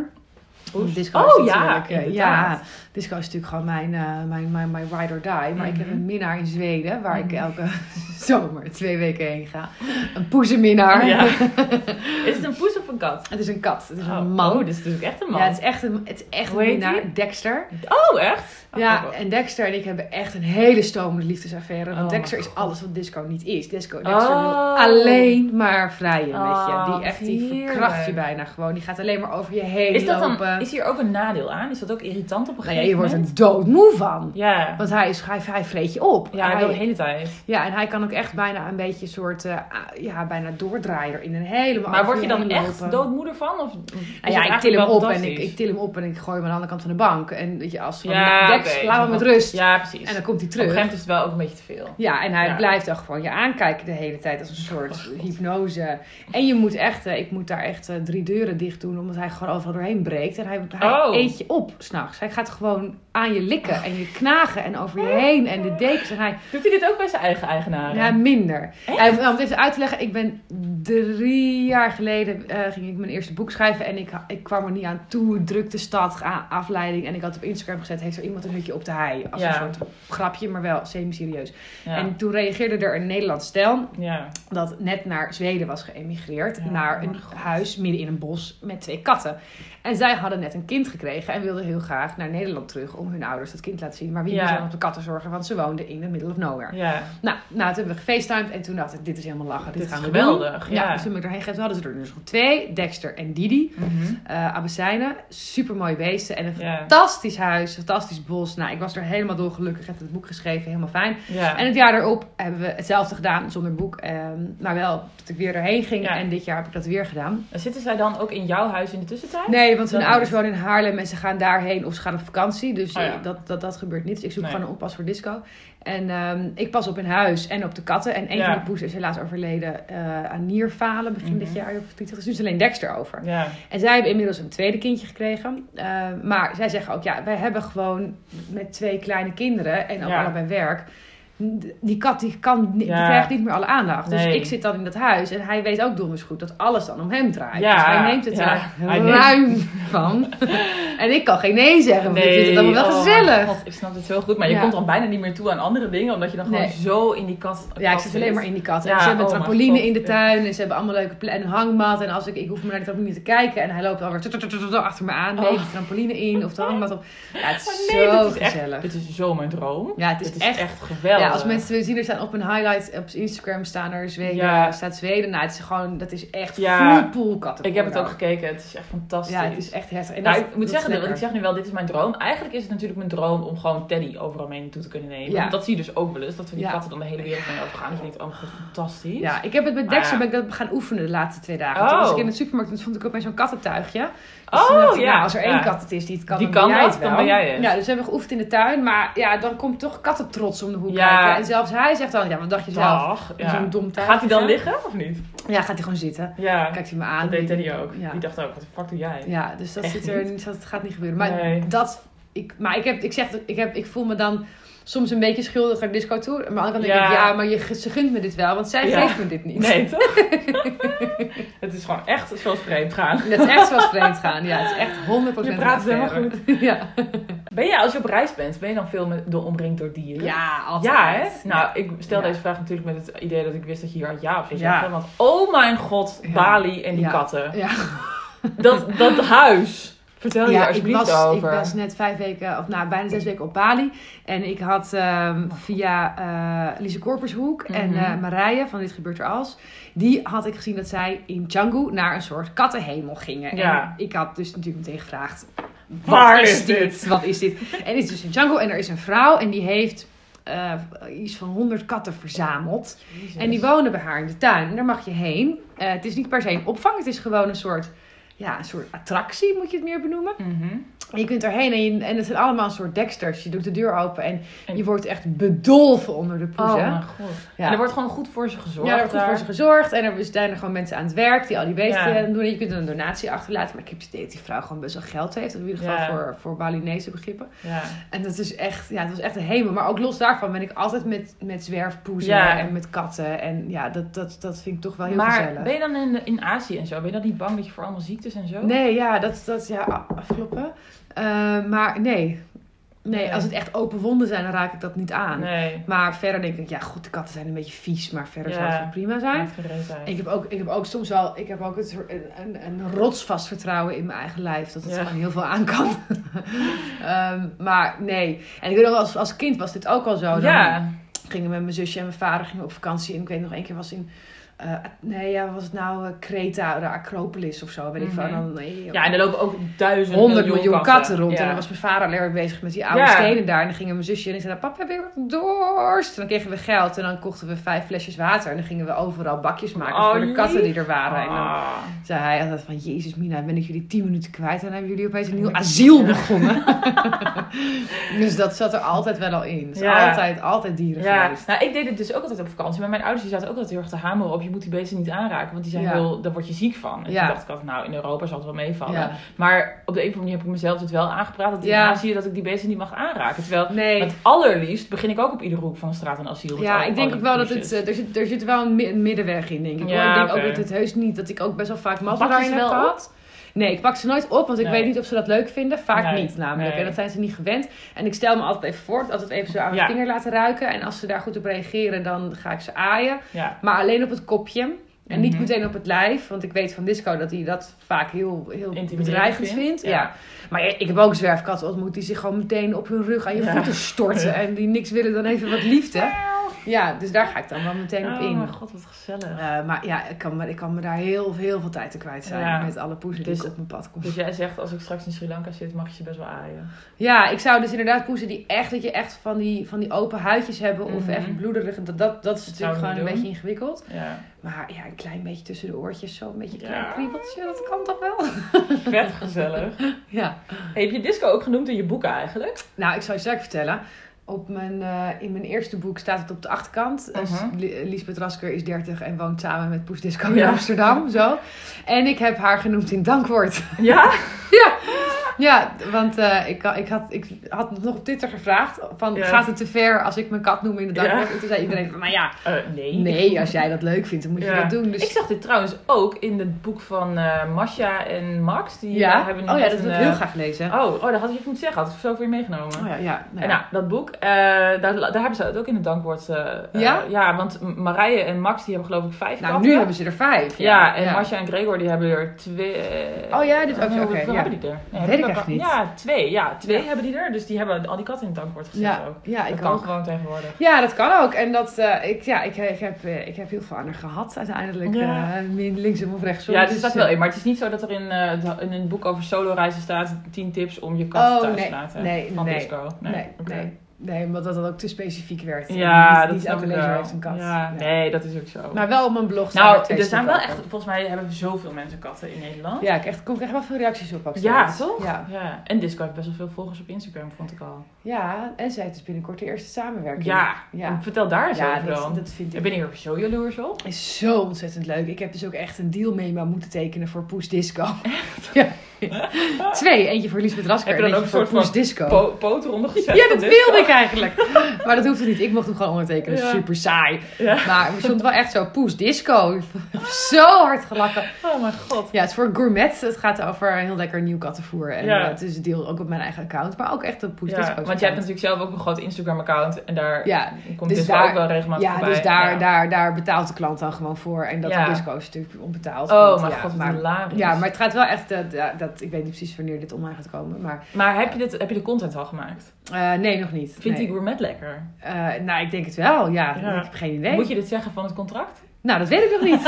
Oh, ja, ja, disco is natuurlijk gewoon mijn, eh, mijn, mijn, mijn ride or die. Maar ik heb Mhm. een minnaar in Zweden, waar ik Mhm. elke zomer twee weken heen ga. Een poezenminnaar. Ja. Is het een poes of een kat? Het is een kat, het is Oh, een man. Oh, dit is natuurlijk echt een man. Ja, het is echt een, het is echt Hoe een minnaar. Dexter. Oh, echt? Oh, ja, grappig. en Dexter en ik hebben echt een hele stomende liefdesaffaire. Want Oh, Dexter is alles wat disco niet is. Disco, Dexter wil Oh. alleen maar vrijen met je. Oh, Die echt, die verkracht je bijna gewoon. Die gaat alleen maar over je heen Is, dat lopen. dan, is hier ook een nadeel aan? Is dat ook irritant op een Nou ja, je wordt er doodmoe van. Ja. Want hij, is, hij, hij vreet je op. Ja, hij, wel de hele tijd. ja, en hij kan ook echt bijna een beetje een soort, eh, ah, ja, bijna doordraaien in een helemaal Maar word je dan echt lopen. doodmoeder van? Of Nou ja, ik til hem op en ik, ik til hem op en ik gooi hem aan de andere kant van de bank. En weet je, als van Ja, laat hem met rust. Ja, precies. En dan komt hij Op terug. een gegeven moment is het wel ook een beetje te veel. Ja, en hij Ja. blijft dan gewoon je aankijken de hele tijd als een soort hypnose. En je moet echt, eh, ik moet daar echt eh, drie deuren dicht doen, omdat hij gewoon overal doorheen breekt. En hij, hij Oh. eet je op s'nachts. Hij gaat gewoon aan je likken en je knagen en over je heen en de dekens. En hij, Doet hij dit ook bij zijn eigen eigenaren? ja, minder. Echt? Ja, om het even uit te leggen, ik ben drie jaar geleden eh, ging ik mijn eerste boek schrijven. En ik, ik kwam er niet aan toe. Drukte stad, afleiding. En ik had op Instagram gezet, heeft er iemand een hutje op de hei? Als Ja. een soort grapje, maar wel semi-serieus. Ja. En toen reageerde er een Nederlands stel ja. dat net naar Zweden was geëmigreerd. Naar een God. huis midden in een bos met twee katten. En zij hadden net een kind gekregen en wilden heel graag naar Nederland terug om hun ouders dat kind te laten zien. Maar wie Ja. moest dan op de katten zorgen? Want ze woonden in the middle of nowhere. ja. Nou, nou, toen hebben we gefacetimed en toen dacht ik, dit is helemaal lachen. Dit, Dit gaan we geweldig, doen. ja. dus toen ben ik erheen. Toen hadden ze er dus nog twee, Dexter en Didi. Abessijnen, super mooie beesten en een Ja. fantastisch huis, fantastisch bos. Nou, ik was er helemaal dolgelukkig, heb het boek geschreven, helemaal fijn. Ja. En het jaar erop hebben we hetzelfde gedaan, zonder boek. ehm, maar wel dat ik weer erheen ging. Ja. En dit jaar heb ik dat weer gedaan. En Zitten zij dan ook in jouw huis in de tussentijd? Nee, want hun Dat ouders niet. wonen in Haarlem en ze gaan daarheen of ze gaan op vakantie. Dus Oh ja. eh, dat, dat, dat gebeurt niet. Dus ik zoek Nee. gewoon een oppas voor disco. En ehm, ik pas op in huis en op de katten. En een Ja. van de poes is helaas overleden eh, aan nierfalen begin dit Mhm. jaar. Of verdrietig. Dus nu is alleen Dexter over. Ja. En zij hebben inmiddels een tweede kindje gekregen. Eh, maar zij zeggen ook, ja, wij hebben gewoon met twee kleine kinderen en ook allebei werk. Die kat die kan, die Ja. krijgt niet meer alle aandacht. Dus ik zit dan in dat huis en hij weet ook donders goed dat alles dan om hem draait. Ja, dus hij neemt het ja. er neemt- ruim van. en ik kan geen nee zeggen, want ik vind het allemaal wel oh gezellig. God, ik snap het heel goed. Maar je komt dan bijna niet meer toe aan andere dingen. Omdat je dan gewoon zo in die kat Ja, ik zit alleen maar in die kat. En ze hebben oh trampoline in de tuin. En ze hebben allemaal leuke en een hangmat. En als ik, ik hoef maar naar de trampoline te kijken. En hij loopt alweer achter me aan. Nee, Oh. de trampoline in of de hangmat op. Ja, het is zo gezellig. Dit is zo mijn droom. Ja, het is, echt, geweldig. Ja, als mensen het zien, er staan op een highlight op Instagram staan er Zweden, Ja. staat Zweden. Nou, het is gewoon, dat is echt Ja. full. Ik heb het ook gekeken. Het is echt fantastisch. Ja, het is echt heftig. En Nou, dat- ik moet dat zeggen, want ik zeg nu wel, dit is mijn droom. Eigenlijk is het natuurlijk mijn droom om gewoon Teddy overal mee naartoe te kunnen nemen. Ja. Want dat zie je dus ook wel eens, dat we die katten dan de hele wereld mee overgaan. Dat je denkt, oh mijn god, fantastisch. Ja, ik heb het met Dexter ben ik dat gaan oefenen de laatste twee dagen. Oh. Toen was ik in de supermarkt en toen vond ik ook bij zo'n kattentuigje. Dus Oh, dacht ik, ja. nou, als er één kat het is die het kan, Die dan kan dat, het dan ben jij het. Ja, dus we hebben geoefend in de tuin. Maar ja, dan komt toch kattentrots om de hoek Ja. Kijken. En zelfs hij zegt dan, ja, wat dacht je zelf? Ja. Zo'n dom. Gaat hij dan liggen of niet? Ja, gaat hij gewoon zitten. Ja, Kijkt hij me aan. dat deed Teddy ook. Ja. Die dacht ook, wat de fuck doe jij? Ja, dus dat, Echt zit er, niet? dat gaat niet gebeuren. Maar Nee. dat, ik, maar ik, heb, ik zeg, ik, heb, ik voel me dan soms een beetje schuldig naar disco toe. Maar aan de andere kant denk ik, Ja. maar je, ze gunt me dit wel, want zij geeft me dit niet. Nee, toch? het is gewoon echt zoals vreemd gaan. Dat is echt zoals vreemd gaan. Ja, het is echt 100% Je praat helemaal affaire. Ja. Ben je, als je op reis bent, ben je dan veel met, door omringd door dieren? ja, altijd. Ja, hè? Nou, ik stel deze vraag natuurlijk met het idee dat ik wist dat je hier had ja op zou Ja. zeggen. Want oh mijn god. Bali en die katten. Ja. Dat, dat huis. Vertel je daar ik alsjeblieft was, over. ik was net vijf weken, of nou, bijna zes weken op Bali. En ik had ehm, via eh Lise Korpershoek en eh, Marije van Dit Gebeurt Er Als... die had ik gezien dat zij in Canggu naar een soort kattenhemel gingen. Ja. En ik had dus natuurlijk meteen gevraagd... Waar is dit? Wat is dit? En het is dus in Canggu en er is een vrouw en die heeft... eh, iets van 100 katten verzameld. Jezus. En die wonen bij haar in de tuin. En daar mag je heen. Het is niet per se een opvang. Het is gewoon een soort, ja, een soort attractie, moet je het meer benoemen. Mhm. En je kunt erheen en, je, en het zijn allemaal een soort deksters. Je doet de deur open en, En- je wordt echt bedolven onder de Oh poezen. mijn god. Ja. En er wordt gewoon goed voor ze gezorgd ja, er wordt goed voor ze gezorgd. En er zijn er gewoon mensen aan het werk die al die beesten Ja. doen. En je kunt een donatie achterlaten. Maar ik heb het idee dat die vrouw gewoon best wel geld heeft. In ieder geval Ja. voor, voor Balinese begrippen. Ja. En dat is echt, ja, het was echt een hemel. Maar ook los daarvan ben ik altijd met, met zwerfpoezen en met katten. En ja, dat, dat, dat vind ik toch wel heel Maar gezellig. ben je dan in, in Azië en zo, ben je dan niet bang dat je voor allemaal ziektes en zo? Nee, ja, dat, dat ja, afkloppen. Eh, maar nee. nee, Nee. als het echt open wonden zijn, dan raak ik dat niet aan. Nee. Maar verder denk ik, ja goed, de katten zijn een beetje vies, maar verder Ja. zou het prima zijn. Uit. Ik heb, ook, ik heb ook soms wel, ik heb ook het, een, een, een rotsvast vertrouwen in mijn eigen lijf. Dat het Ja. gewoon heel veel aan kan. Ehm, maar nee. En ik weet nog, als, als kind was dit ook al zo. Dan Ja. gingen met mijn zusje en mijn vader gingen op vakantie. En ik weet nog één keer was in, eh, nee ja, was het nou eh, Creta, de Acropolis of zo. Weet ik. En dan, nee, ja, en er lopen ook duizenden 100 miljoen katten, rond. Ja. En dan was mijn vader alleen bezig met die oude Ja. stenen daar. En dan gingen mijn zusje en ik zei, papa, heb je wat dorst? En dan kregen we geld en dan kochten we vijf flesjes water. En dan gingen we overal bakjes maken Oh, voor de katten die er waren. En dan zei hij altijd van, jezus Mina, ben ik jullie tien minuten kwijt. En dan hebben jullie opeens een nieuw asiel begonnen. dus dat zat er altijd wel al in. Dus Ja. altijd, altijd dieren Ja, geweest. nou, ik deed het dus ook altijd op vakantie. Maar mijn ouders die zaten ook altijd heel erg te hameren op... je moet die beesten niet aanraken, want die zijn Ja. heel, daar word je ziek van. En Ja. toen dacht ik altijd, nou, in Europa zal het wel meevallen. Ja. Maar op de een of andere manier heb ik mezelf het wel aangepraat, dat in. Azië dat ik die beesten niet mag aanraken. Terwijl, Nee. het allerliefst begin ik ook op iedere hoek van de straat een asiel. Ja, al- ik denk ook wel dat het, eh, er zit, er zit wel een, mi- een middenweg in, denk ik. ik denk ook dat het heus niet, dat ik ook best wel vaak mazzel Pak je daarin ze heb gehad. Nee, ik pak ze nooit op, want ik Nee. weet niet of ze dat leuk vinden. Vaak Nee, niet namelijk. nee. En dat zijn ze niet gewend. En ik stel me altijd even voor, altijd even zo aan Ja. mijn vinger laten ruiken. En als ze daar goed op reageren, dan ga ik ze aaien. Ja. Maar alleen op het kopje. En niet Mhm. meteen op het lijf, want ik weet van Disco dat hij dat vaak heel, heel bedreigend vindt. Ja. Ja. Maar ik heb ook zwerfkatten ontmoet die zich gewoon meteen op hun rug aan je Ja. voeten storten. En die niks willen dan even wat liefde. Ja, dus daar ga ik dan wel meteen op Oh in. mijn god, wat gezellig. Eh, maar ja, ik kan, me, ik kan me daar heel, heel veel tijd te kwijt zijn Ja. met alle poezen die Dus- op mijn pad kom. Dus jij zegt, als ik straks in Sri Lanka zit, mag je ze best wel aaien. Ja, ik zou dus inderdaad poezen die echt, dat je echt van die, van die open huidjes hebben of Mhm. echt bloederig. Dat, dat, dat is zou natuurlijk gewoon een beetje ingewikkeld. Ja. Maar ja, een klein beetje tussen de oortjes, zo een beetje een klein Ja. kriebeltje, dat kan toch wel? Vet gezellig. Ja. Hey, heb je disco ook genoemd in je boeken eigenlijk? Nou, ik zal je straks vertellen. Op mijn, eh, in mijn eerste boek staat het op de achterkant. Li- Lisbeth Rasker is 30 en woont samen met Poes Disco in Ja. Amsterdam. Zo. En ik heb haar genoemd in dankwoord. Ja? ja. Ja, want eh, ik, ik, had, ik had het nog op Twitter gevraagd. Van, Ja. gaat het te ver als ik mijn kat noem in de dankwoord? Ja. En toen zei iedereen van, nou ja, Eh, nee. nee, als jij dat leuk vindt, dan moet je dat doen. Dus Ik zag dit trouwens ook in het boek van eh Masha en Max. Die ja, hebben nu oh ja, dat wil een, ik heel graag lezen. Oh, oh, dat had je even moeten zeggen. Had ik zo voor je meegenomen. Oh ja, ja. nou nou, dat boek, eh, daar, daar hebben ze het ook in het dankwoord. Ja? ja, want Marije en Max die hebben geloof ik vijf Nou, katten. nu hebben ze er vijf. Ja, en Masha en Gregor die hebben er twee. Oh ja, dit ook. Oh, Oké, hoeveel ja. hebben die er? Nee, Weet ik echt ook- niet. Ja, twee. Ja, twee Ja. hebben die er. Dus die hebben al die katten in het dankwoord gezet Ja, ook. ja, dat ik kan ook. gewoon tegenwoordig. Ja, dat kan ook. En dat, eh, ik, ja, ik, ik, heb, eh, ik heb heel veel aan haar gehad uiteindelijk. Ja. min linksom of rechtsom. Ja, Dus, eh, wel in. Maar het is niet zo dat er in, in een boek over solo reizen staat 10 tips om je kat Oh, thuis nee. te laten. Nee, van nee. disco. Nee, nee, nee. Omdat dat ook te specifiek werd. Ja, niet, dat niet snap elke ik lezer wel. heeft een kat. Ja, Ja. nee, dat is ook zo. Maar wel op mijn blog staan nou, er zijn wel echt, volgens mij hebben zoveel mensen katten in Nederland. Ja, ik echt, kom ik echt wel veel reacties op ook Ja, toch? Ja. ja. En Disco heeft best wel veel volgers op Instagram, vond ik al. ja, en zij heeft dus binnenkort de eerste samenwerking. Ja, ja. vertel daar eens Ja, over dat, dan. dat vind Ik ik ben hier zo jaloers op. is zo ontzettend leuk. Ik heb dus ook echt een deal mee maar moeten tekenen voor Poes Disco. ja. Twee, eentje voor Lisbeth Rasker Heb je en dan eentje ook voor een soort Disco. Po poot gezet. Ja, dat wilde ik eigenlijk. Maar dat hoefde niet. Ik mocht hem gewoon ondertekenen. Ja. Super saai. Ja. Maar er stond wel echt zo poes disco. Zo hard gelachen. Oh mijn god. Ja, het is voor gourmet. Het gaat over heel lekker nieuw kattenvoer. En Ja. eh, het is deel ook op mijn eigen account. Maar ook echt een poes Ja, disco want jij hebt natuurlijk zelf ook een groot Instagram account. En daar Ja, komt dus daar- ook wel regelmatig Ja, voorbij. dus daar, daar, daar betaalt de klant dan gewoon voor. En dat disco is natuurlijk onbetaald. Oh mijn ja, god, maar, ja, maar het gaat wel echt... eh, dat, dat, ik weet niet precies wanneer dit online gaat komen. Maar Maar heb je, dit, heb je de content al gemaakt? eh, nee, nog niet. Vindt nee. die gourmet lekker? Eh, nou, ik denk het wel. Ja, Ja. ik heb geen idee. Moet je dit zeggen van het contract? Nou, dat weet ik nog niet.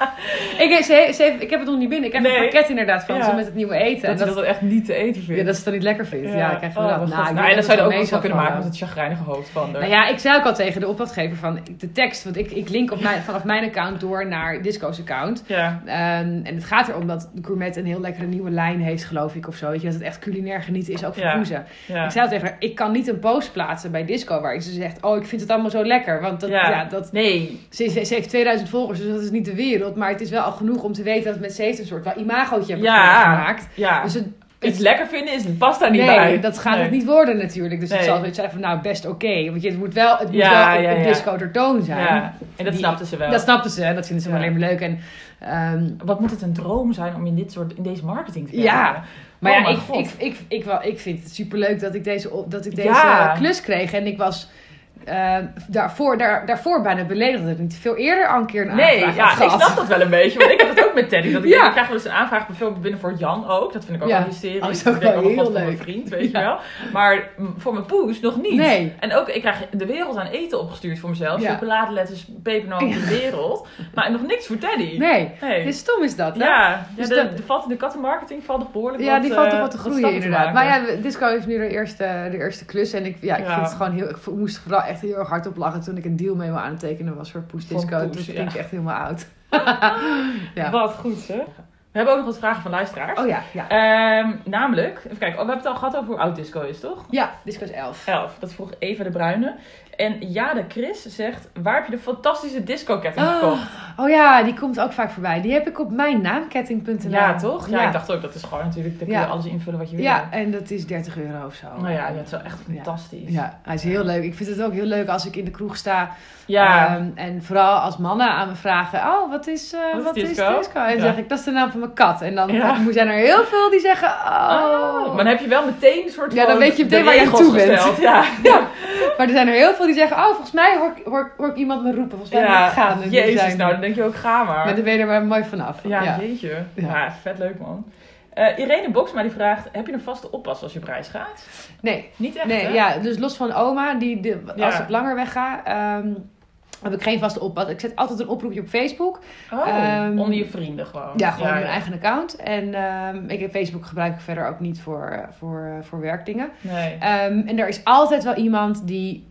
ik, ze, ze heeft- ik heb het nog niet binnen. Ik heb Nee. een pakket inderdaad van Ja. ze met het nieuwe eten. Dat dat, dat echt niet te eten vindt. ja, dat ze het dan niet lekker vindt. Ja, ik krijg je oh, dat. Nou, ik nou, en dat zou je ook zo kunnen maken met het chagrijnige hoofd van. Nou ja, ik zei ook al tegen de opdrachtgever van de tekst. Want ik, ik link op mijn, vanaf mijn account door naar Disco's account. Ja. Ehm, en het gaat erom dat Gourmet een heel lekkere nieuwe lijn heeft, geloof ik, of zo. Weet je, dat het echt culinair genieten is, ook voor poezen. ja. Ik zei al tegen haar, ik kan niet een post plaatsen bij Disco waarin ze zegt, oh, ik vind het allemaal zo lekker. Want dat, Ja. ja. dat, Nee, ze, ze, ze heeft 2000 volgers, dus dat is niet de wereld. Maar het is wel al genoeg om te weten dat met ze heeft een soort wel imagootje hebben Ja. gemaakt. ja. Dus het, Iets lekker vinden is, past daar niet nee, bij. dat gaat Nee. het niet worden natuurlijk. Dus Nee. het zal zoiets zijn van, nou, best oké. Want je, het moet wel, het moet Ja, wel op, ja, ja. Disco toon zijn. Ja, en dat Die- snapten ze wel. Dat snapten ze en dat vinden ze Ja. wel alleen maar leuk. En, ehm, Wat moet het een droom zijn om in dit soort, in deze marketing te Ja. werken? Maar Oh ja, mijn ik, ik, ik, ik, wel, ik vind het superleuk dat ik deze, dat ik deze Ja. klus kreeg. En ik was eh, daarvoor, daar, daarvoor bijna beledigd dat ik niet veel eerder al een keer een Nee, aanvraag ja, had ik snap dat wel een beetje. Want ik heb het ook met Teddy. Dat ik, Ja. ik krijg wel eens een aanvraag bijvoorbeeld binnen voor Jan ook. Dat vind ik ook Ja. wel hysterisch. Oh, is ook ik denk, wel oh heel god, voor mijn leuk. vriend, weet Ja. je wel. Maar voor mijn poes nog niet. Nee. En ook, ik krijg de wereld aan eten opgestuurd voor mezelf. Ja. Chocoladeletters, pepernoten, de wereld. Maar nog niks voor Teddy. Nee, Nee. dus stom is dat. Hè? Ja, Dus de, dat- de, valt, de kattenmarketing valt nog behoorlijk Ja, wat, die valt toch eh, wat te groeien te inderdaad. Maar ja, Disco heeft nu de eerste, de eerste klus. En ik, ja, ik vind het gewoon heel... Ik moest vooral echt heel erg hard op lachen toen ik een deal mee wil aantekenen was voor Poes Disco. Poes, Toen ja. ging ik echt helemaal oud. ja. Wat goed, hè? We hebben ook nog wat vragen van luisteraars. Oh ja, ja. Ehm, namelijk, even kijken, oh, we hebben het al gehad over hoe oud disco is, toch? Ja, Disco is 11. 11. Dat vroeg Eva de Bruyne. En Jade Chris zegt, waar heb je de fantastische disco-ketting Oh, gekocht? oh ja, die komt ook vaak voorbij. Die heb ik op mijn naamketting.nl. Ja, toch? Ja, Ja. ik dacht ook, dat is gewoon natuurlijk, daar kun je Ja. alles invullen wat je wil. Ja, en dat is 30 euro of zo. Nou ja, dat is wel echt Ja. fantastisch. Ja, hij is heel leuk. Ik vind het ook heel leuk als ik in de kroeg sta. Ja. Ehm, en vooral als mannen aan me vragen: Oh, wat is, eh, Wat is wat is disco? disco? En dan Ja. zeg ik: Dat is de naam van mijn kat. En dan Ja. zijn er heel veel die zeggen: Oh, Oh. maar dan heb je wel meteen een soort Ja, dan weet je meteen de waar je toe bent. Ja. Ja. Maar er zijn er heel veel die zeggen: Oh, volgens mij hoor, ik- hoor, hoor ik iemand me roepen. Volgens mij moet Ja, ik gaan. En jezus, zijn- nou dan denk je ook, ga maar. Maar dan ben je er maar mooi vanaf. Ja, ja. jeetje. Ja. Ja. vet leuk man. Eh, Irene Boksma die vraagt, heb je een vaste oppas als je op reis gaat? Nee, Niet echt, nee hè? ja, dus los van oma, die, de, als ik langer wegga, ehm, heb ik geen vaste oppas. Ik zet altijd een oproepje op Facebook. Oh, Ehm, onder je vrienden gewoon. Ja, gewoon mijn ja. eigen account. En ehm, ik heb Facebook gebruik ik verder ook niet voor, eh, voor, eh, voor werkdingen. Nee. En er is altijd wel iemand die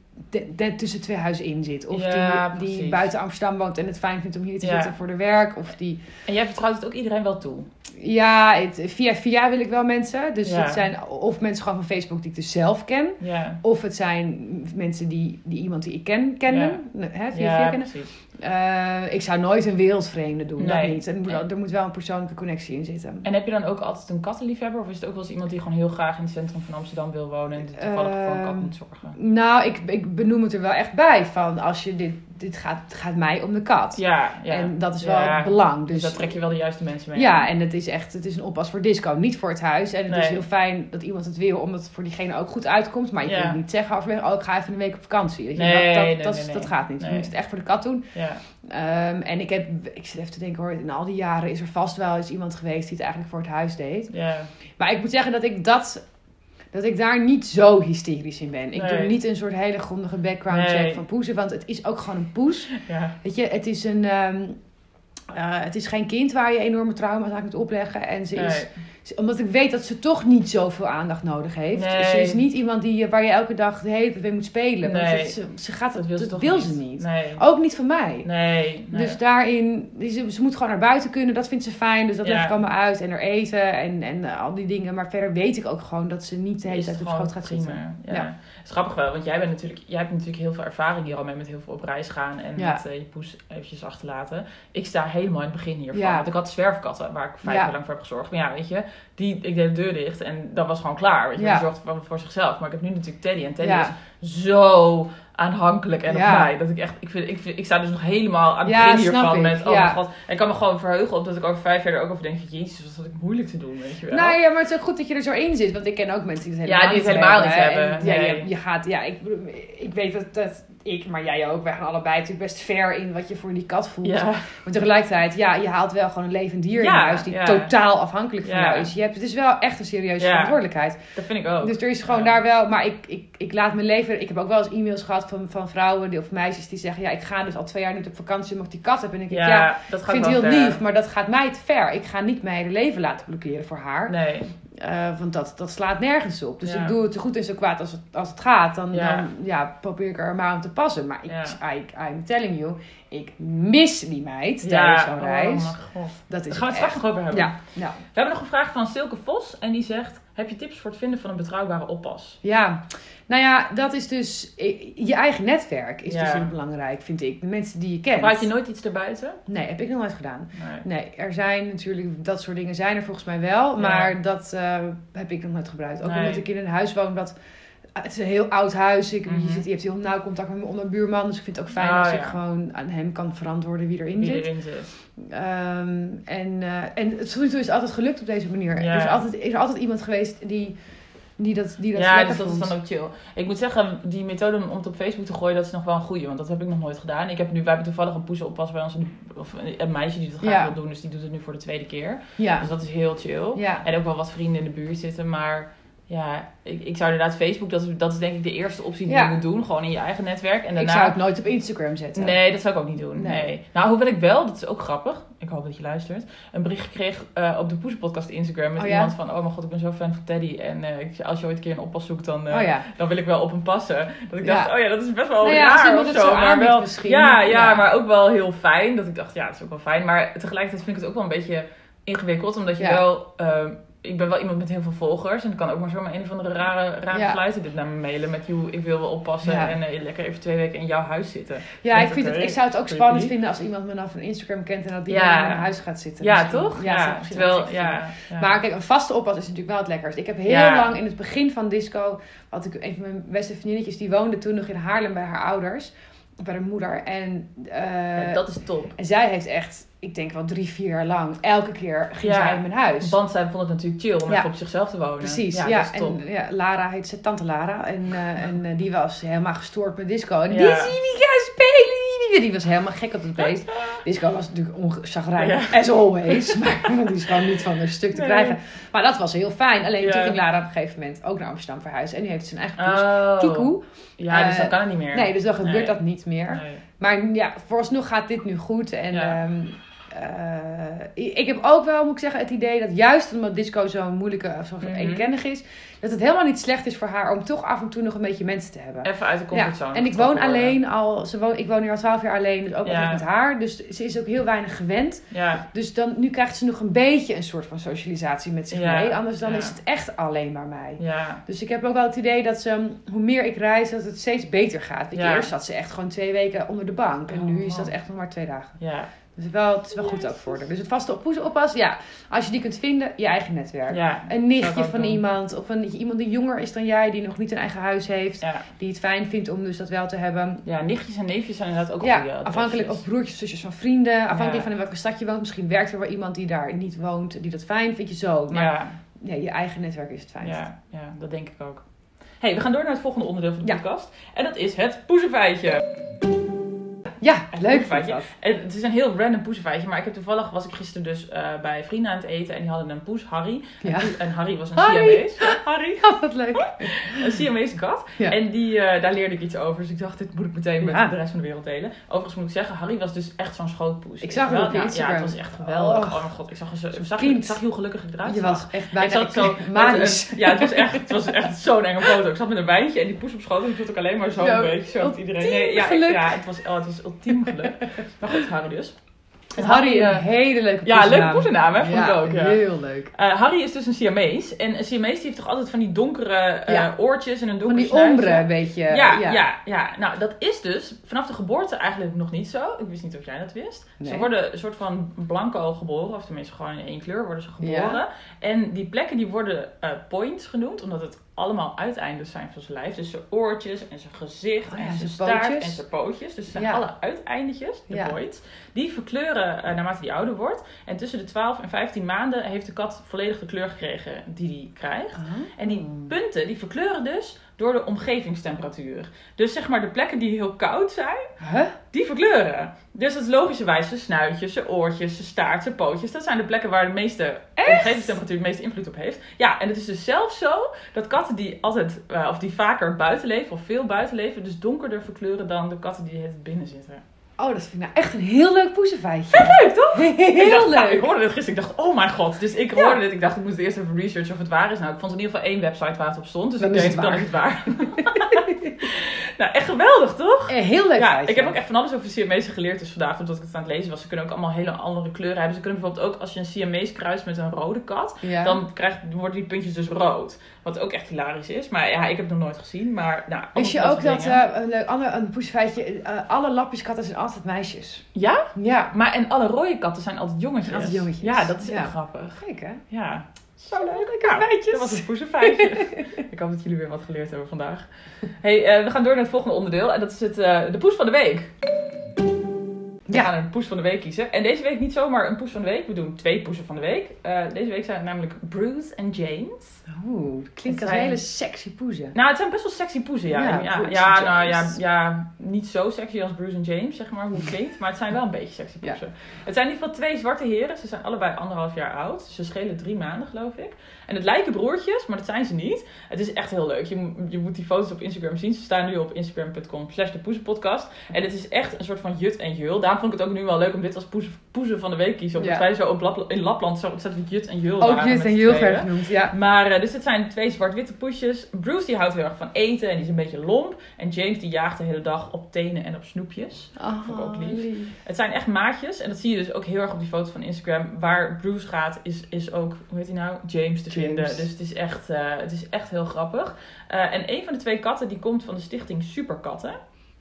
de- tussen twee huizen in zit. Of Ja, die, die precies. buiten Amsterdam woont en het fijn vindt om hier te Ja. zitten voor de werk. Of die, En jij vertrouwt het ook iedereen wel toe? ja, het, via via wil ik wel mensen. Dus Ja. het zijn of mensen gewoon van Facebook die ik dus zelf ken. Of het zijn mensen die, die iemand die ik ken, kennen. Hè, via ja, via kennen. precies. Eh, ik zou nooit een wereldvreemde doen, dat niet. Er moet, Nee. er moet wel een persoonlijke connectie in zitten. En heb je dan ook altijd een kattenliefhebber? Of is het ook wel eens iemand die gewoon heel graag in het centrum van Amsterdam wil wonen en toevallig voor een kat Ehm, moet zorgen? Nou, ik, ik benoem het er wel echt bij. Van als je dit, dit gaat, gaat mij om de kat. Ja, ja. En dat is wel Ja. het belang. Dus Dus, daar trek je wel de juiste mensen mee. ja, en het is echt het is een oppas voor disco, niet voor het huis. En het is heel fijn dat iemand het wil, omdat het voor diegene ook goed uitkomt. Maar je Ja. kunt niet zeggen overweg, oh, ik ga even een week op vakantie. Weet je? Nee, dat, dat, nee, dat, dat gaat niet. Je moet het echt voor de kat doen. Ja. Ehm, en ik heb, ik zit even te denken hoor, in al die jaren is er vast wel eens iemand geweest die het eigenlijk voor het huis deed. ja. Maar ik moet zeggen dat ik dat. Dat ik daar niet zo hysterisch in ben. Ik Nee. doe niet een soort hele grondige background Nee. check van poezen. Want het is ook gewoon een poes. ja. Weet je, het is een. ehm, eh, het is geen kind waar je enorme trauma's aan kunt opleggen. En ze is. Nee. Omdat ik weet dat ze toch niet zoveel aandacht nodig heeft. Nee. Ze is niet iemand die, je- waar je elke dag de hele tijd mee moet spelen. Want het- ze, ze gaat Dat wil ze wil niet? ze niet. Nee. Ook niet van mij. Nee. Dus daarin, ze, ze moet gewoon naar buiten kunnen, dat vindt ze fijn. Dus dat Ja. leg ik allemaal uit. En er eten en, en eh, al die dingen. Maar verder weet ik ook gewoon dat ze niet de hele is tijd op schoot gaat prima. zitten. Ja. Ja. Het is grappig wel, want jij, bent natuurlijk, jij hebt natuurlijk heel veel ervaring hier al mee met heel veel op reis gaan en Ja. met eh, je poes eventjes achterlaten. Ik sta helemaal in het begin hiervan. Ja. Want ik had zwerfkatten waar ik vijf Ja. jaar lang voor heb gezorgd. Maar ja, weet je, die, ik deed de deur dicht en dat was gewoon klaar. Weet je, Ja. die zorgde voor, voor zichzelf. Maar ik heb nu natuurlijk Teddy en Teddy Ja. is zo aanhankelijk en Ja. op mij. Dat ik echt, ik, vind, ik, vind, ik sta dus nog helemaal aan het Ja, begin hiervan ik. met, oh Ja. mijn god. En ik kan me gewoon verheugen op dat ik over vijf jaar er ook over denk, jezus, wat had ik moeilijk te doen, weet je wel. Nou ja, maar het is ook goed dat je er zo in zit. Want ik ken ook mensen die het Ja, helemaal, die het helemaal niet hebben. hebben, En, ja, nee. je, je gaat, ja, ik, ik weet dat, dat ik, maar jij ook, wij gaan allebei natuurlijk best ver in wat je voor die kat voelt. ja. Maar tegelijkertijd, ja, je haalt wel gewoon een levend dier in huis die ja. totaal afhankelijk van jou is. Je hebt, het is wel echt een serieuze Ja. verantwoordelijkheid. Dat vind ik ook. Dus er is gewoon daar wel, maar ik, ik, ik laat mijn leven. Ik heb ook wel eens e-mails gehad van, van vrouwen die, of meisjes die zeggen: Ja, ik ga dus al twee jaar niet op vakantie omdat ik die kat heb. En ik denk: ja, dat gaat vind het heel ver. lief, maar dat gaat mij te ver. Ik ga niet mijn hele leven laten blokkeren voor haar. Nee. Eh, want dat, dat slaat nergens op. Dus Ja. ik doe het zo goed en zo kwaad als het, als het gaat. Dan, Ja. dan ja, probeer ik er maar aan te passen. Maar ik. I, I'm telling you, ik mis die meid tijdens zo'n oh mijn reis. god. Dat Daar is gaan we het straks nog over hebben. Ja, ja. We hebben nog een vraag van Silke Vos. En die zegt, heb je tips voor het vinden van een betrouwbare oppas? Ja, nou ja, dat is dus... Je eigen netwerk is Ja. dus heel belangrijk, vind ik. De mensen die je kent. Gebruik je nooit iets erbuiten? Nee, heb ik nog nooit gedaan. Nee. Nee, er zijn natuurlijk... Dat soort dingen zijn er volgens mij wel. Ja. Maar dat eh, heb ik nog nooit gebruikt. Ook Nee. omdat ik in een huis woon dat... Het is een heel oud huis. Ik, Mhm. je, zit, je hebt heel nauw contact met mijn onderbuurman. Dus ik vind het ook fijn Oh, als ja. ik gewoon aan hem kan verantwoorden wie erin Wie zit. erin zit. Ehm, en, eh, en tot nu toe is het altijd gelukt op deze manier. Ja. Er, is altijd, er is altijd iemand geweest die, die dat, die dat Ja, dus dat is dan ook chill. Ik moet zeggen, die methode om het op Facebook te gooien, dat is nog wel een goeie. Want dat heb ik nog nooit gedaan. Ik heb nu, wij hebben toevallig een poezenoppas bij ons. Of een meisje die dat graag Ja. wil doen. Dus die doet het nu voor de tweede keer. Ja, Dus dat is heel chill. ja. En ook wel wat vrienden in de buurt zitten. Maar ja, ik, ik zou inderdaad Facebook, dat is, dat is denk ik de eerste optie die Ja. je moet doen. Gewoon in je eigen netwerk. En daarna... Ik zou het nooit op Instagram zetten. Nee, dat zou ik ook niet doen. Nee. Nee. Nou, hoewel ik wel, dat is ook grappig. Ik hoop dat je luistert. Een bericht kreeg eh, op de Poezenpodcast Instagram met Oh, ja? iemand van... Oh mijn god, ik ben zo fan van Teddy. En eh, als je ooit een keer een oppas zoekt, dan, eh, Oh ja. dan wil ik wel op hem passen. Dat ik dacht, oh ja, dat is best wel Nou raar of zo. maar wel, misschien. Ja, ja, maar ook wel heel fijn. Dat ik dacht, ja, dat is ook wel fijn. Maar tegelijkertijd vind ik het ook wel een beetje ingewikkeld. Omdat je wel... ehm, ik ben wel iemand met heel veel volgers. En dan kan ook maar zomaar een of andere rare, rare Ja. fluiten dit naar me mailen. Met, joh, ik wil wel oppassen Ja. en eh, lekker even twee weken in jouw huis zitten. Ja, ik, Vind ik het, ik zou het ook Creepy. spannend vinden als iemand me dan van Instagram kent en dat die Ja. dan in mijn huis gaat zitten. Ja, Misschien. toch? Ja, ik terwijl, ja. Maar kijk, een vaste oppas is natuurlijk wel het lekkerst. Ik heb heel lang in het begin van disco, had ik een van mijn beste vriendinnetjes, die woonde toen nog in Haarlem bij haar ouders, bij haar moeder. En, eh, dat is top. en zij heeft echt, ik denk wel drie, vier jaar lang, elke keer ging Ja. zij in mijn huis. Want zij vond het natuurlijk chill om Ja. even op zichzelf te wonen. Precies, ja. ja. dat en ja, Lara heet ze, tante Lara. En, eh, en eh, die was helemaal gestoord met disco. En die zie wie gaan spelen. Die was helemaal gek op het beest. Disco was natuurlijk onchagrijnig, as always. Maar die is gewoon niet van een stuk te Nee. krijgen. Maar dat was heel fijn. Alleen toen ging Lara op een gegeven moment ook naar Amsterdam verhuizen. En nu heeft ze zijn eigen poes. Oh. Kiku. Ja, dus Eh, dan kan niet meer. Nee, dus dan gebeurt Nee. dat niet meer. Nee. Maar ja, vooralsnog gaat dit nu goed. En Ja. Eh, ik heb ook wel, moet ik zeggen, het idee dat juist omdat disco zo'n moeilijke, of zo Mhm. eenkennig is, dat het helemaal niet slecht is voor haar om toch af en toe nog een beetje mensen te hebben. Even uit de comfortzone. Ja, en ik woon alleen al, ze woon, ik woon hier al twaalf jaar alleen, dus ook Ja. altijd met haar. Dus ze is ook heel weinig gewend. Ja, Dus dan, nu krijgt ze nog een beetje een soort van socialisatie met zich Ja. mee. Anders dan is het echt alleen maar mij. ja. Dus ik heb ook wel het idee dat ze, hoe meer ik reis, dat het steeds beter gaat. Weet je, Ja. eerst zat ze echt gewoon twee weken onder de bank. En Oh, nu is dat echt nog maar twee dagen. Ja, Dus wel, het is wel goed ook voor haar. Dus het vaste op, oppas, ja. Als je die kunt vinden, je eigen netwerk. ja, Een nichtje van doen. iemand. Of een, iemand die jonger is dan jij, die nog niet een eigen huis heeft. ja. Die het fijn vindt om dus dat wel te hebben. Ja, nichtjes en neefjes zijn inderdaad ook Ja, goede afhankelijk of broertjes, zusjes van vrienden. Afhankelijk van in welke stad je woont. Misschien werkt er wel iemand die daar niet woont, die dat fijn vindt. Je zo. Maar Ja, nee, je eigen netwerk is het fijnst. ja, ja, dat denk ik ook. hey, we gaan door naar het volgende onderdeel van de podcast. En dat is het poezenfeitje. Ja, leuk een ik feitje. dat. Het is een heel random poezenfeitje, maar ik heb toevallig was ik gisteren dus eh, bij vrienden aan het eten en die hadden een poes, Harry. En, Ja. poes- en Harry was een. Siamese. Harry. Ja, wat leuk. Een Siamese kat. Ja. En die, eh, daar leerde ik iets over. Dus ik dacht, dit moet ik meteen met Ja. de rest van de wereld delen. Overigens moet ik zeggen, Harry was dus echt zo'n schootpoes. Ik zag het op Ja, het was echt geweldig. Oh. Oh, mijn god, ik zag, zo, ik zag, ik zag heel gelukkig eruit. Je was echt Ik bijna zat zo een- ja, het was, echt, het was echt zo'n enge foto. Ik zat met een wijntje en die poes op schoot. En ik zat ook alleen maar zo een beetje zo met iedereen. ultiem ja, ik- ja, het was, oh, het was ultiem geluk. Maar goed, Harry dus. En Harry, een eh, hele leuke ja, leuke poesennaam. poesennaam, hè? Vond ik ook, ja. heel leuk. Eh, Harry is dus een Siamees. En een Siamees die heeft toch altijd van die donkere eh, Ja. oortjes en een Van donker die snuitje? ombre een beetje. Ja, ja. Ja, Nou, dat is dus vanaf de geboorte eigenlijk nog niet zo. Ik wist niet of jij dat wist. Ze worden een soort van blanco geboren. Of tenminste gewoon in één kleur worden ze geboren. En die plekken die worden points genoemd. Omdat het allemaal uiteindes zijn van zijn lijf. Dus zijn oortjes en zijn gezicht Oh ja, en zijn zijn staart pootjes. en zijn pootjes. Dus het zijn Ja. alle uiteindetjes, de Ja. Die verkleuren eh, naarmate die ouder wordt. En tussen de 12 en 15 maanden heeft de kat volledig de kleur gekregen die hij krijgt. En die punten die verkleuren dus door de omgevingstemperatuur. Dus zeg maar de plekken die heel koud zijn, Huh? die verkleuren. Dus dat is logischerwijs zijn snuitjes, zijn oortjes, zijn staart, zijn pootjes. Dat zijn de plekken waar de meeste omgevingstemperatuur de meeste invloed op heeft. Ja, en het is dus zelfs zo dat katten die altijd, eh, of die vaker buiten leven, of veel buiten leven, dus donkerder verkleuren dan de katten die het binnen zitten. Oh, dat vind ik nou echt een heel leuk poesenfeitje. Leuk toch? Ik Heel dacht, nou, ik leuk. hoorde dit gisteren. Ik dacht, oh mijn god. Dus ik Ja. hoorde dit. Ik dacht, ik moet het eerst even researchen of het waar is. Nou, ik vond in ieder geval één website waar het op stond. Dus Dan ik is denk, het dan is het waar. nou, echt geweldig, toch? Eh, Heel leuk Ja, feitje. ik heb ook echt van alles over Siamese geleerd dus vandaag, omdat ik het aan het lezen was. Ze kunnen ook allemaal hele andere kleuren hebben. Ze kunnen bijvoorbeeld ook, als je een Siamese kruist met een rode kat, Ja. dan, krijgt, worden die puntjes dus rood. Wat ook echt hilarisch is. Maar ja, ik heb het nog nooit gezien. Maar nou, Wist je ook dat, eh, een leuk ander een poesfeitje, eh, alle lapjeskatten zijn altijd meisjes. Ja? Ja. Maar en alle rode katten zijn altijd jongetjes. Altijd jongetjes. Ja, dat is Ja. echt grappig. Kijk hè. Ja. Zo leuk. Feitjes. Dat was het poezenfeitje. ik hoop dat jullie weer wat geleerd hebben vandaag. Hey, eh, we gaan door naar het volgende onderdeel. En dat is het, eh, de poes van de week. We Ja. gaan een poes van de week kiezen. En deze week niet zomaar een poes van de week. We doen twee poesen van de week. Eh, deze week zijn het namelijk Bruce en James. Oeh, dat klinkt Het als zijn- hele sexy poezen. Nou, het zijn best wel sexy poezen, ja. Ja, Ja, ja, nou, ja, ja, niet zo sexy als Bruce en James, zeg maar, hoe het klinkt. Maar het zijn wel een beetje sexy Ja. poesen. Het zijn in ieder geval twee zwarte heren. Ze zijn allebei anderhalf jaar oud. Ze schelen drie maanden, geloof ik. En het lijken broertjes, maar dat zijn ze niet. Het is echt heel leuk. Je, moet- je moet die foto's op Instagram zien. Ze staan nu op instagram.com slash de poezenpodcast. En het is echt een soort van jut en jul. Daarom vond ik het ook nu wel leuk om dit als poes, poezen van de week te kiezen. Omdat wij zo in Lapland zo ontzettend Jut en Jul Ook waren Jut met en Jul genoemd, ja. Maar, eh, dus het zijn twee zwart-witte poesjes. Bruce die houdt heel erg van eten en die is een beetje lomp. En James die jaagt de hele dag op tenen en op snoepjes. Vond ik ook lief. Het zijn echt maatjes. En dat zie je dus ook heel erg op die foto van Instagram. Waar Bruce gaat, is, is ook, hoe heet hij nou? James te James. vinden. Dus het is echt, eh, het is echt heel grappig. Eh, en een van de twee katten die komt van de stichting Superkatten.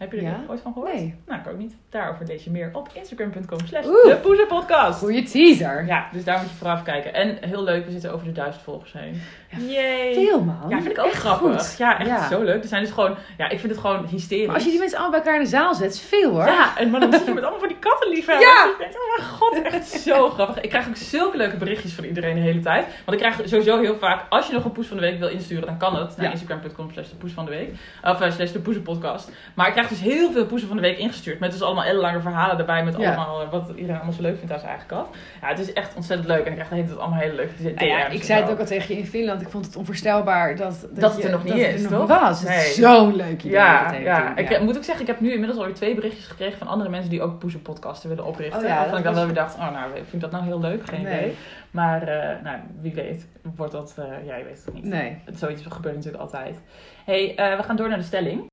Heb je er Ja? ooit van gehoord? Nee. Nou, ik ook niet. Daarover lees je meer op instagram.com slash de Poezenpodcast. Goeie teaser. Ja, dus daar moet je vooraf kijken. En heel leuk, we zitten over de duizend volgers heen. Ja. Veel man. Ja, vind ik ook Echt grappig. goed. Ja, echt Ja. zo leuk. Er zijn dus gewoon, ja, ik vind het gewoon hysterisch. Maar als je die mensen allemaal bij elkaar in de zaal zet, is veel hoor. Ja, en maar dan zit je met allemaal van die kattenliefhebbers. Ja. Ik denk, oh mijn god, echt zo grappig. Ik krijg ook zulke leuke berichtjes van iedereen de hele tijd. Want ik krijg sowieso heel vaak, als je nog een poes van de week wil insturen, dan kan het. Naar instagram.com slash de poes van de week. Of eh, slash de poezenpodcast. Maar ik krijg heel veel poesen van de week ingestuurd. Met dus allemaal hele lange verhalen erbij. Met allemaal eh, wat iedereen allemaal zo leuk vindt aan zijn eigen kat. Ja, het is echt ontzettend leuk. En ik krijg de hele tijd allemaal hele leuke DM's. Nou ja, ik zei het ook al tegen je in Finland. Ik vond het onvoorstelbaar dat, dat, Dat het er nog niet dat is, het toch? was. Het Nee. is zo'n leuk idee. Ja, dat ja. ik moet ook zeggen, ik heb nu inmiddels alweer twee berichtjes gekregen van andere mensen die ook poezenpodcasten willen oprichten. Oh ja, Waarvan dat ik dan wel weer dacht, oh nou, vind ik dat nou heel leuk? Geen Nee. idee. Maar eh, nou, wie weet, wordt dat, eh ja, je weet het niet. Nee. Het, zoiets gebeurt natuurlijk altijd. hey, we gaan door naar de stelling.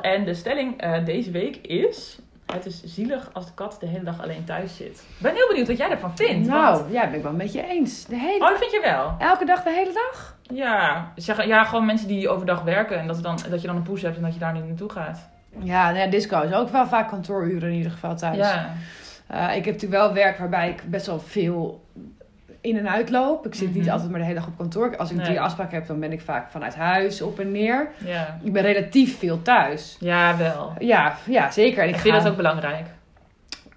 En de stelling eh, deze week is... Het is zielig als de kat de hele dag alleen thuis zit. Ik ben heel benieuwd wat jij ervan vindt. Nou, want- ja, ben ik wel met je eens. De hele, Oh, dat vind je wel? Elke dag, de hele dag? Ja. Zeg, ja, gewoon mensen die overdag werken en dat, dan, dat je dan een poes hebt en dat je daar niet naartoe gaat. Ja, nou ja, disco is ook wel vaak kantooruren in ieder geval thuis. Ja. Eh, ik heb natuurlijk wel werk waarbij ik best wel veel in en uit loop. Ik zit niet Mhm. altijd maar de hele dag op kantoor. Als ik Nee. drie afspraken heb, dan ben ik vaak vanuit huis op en neer. Ja. Ik ben relatief veel thuis. Ja, wel. Ja, ja zeker. En Ik ik vind ga- dat ook belangrijk.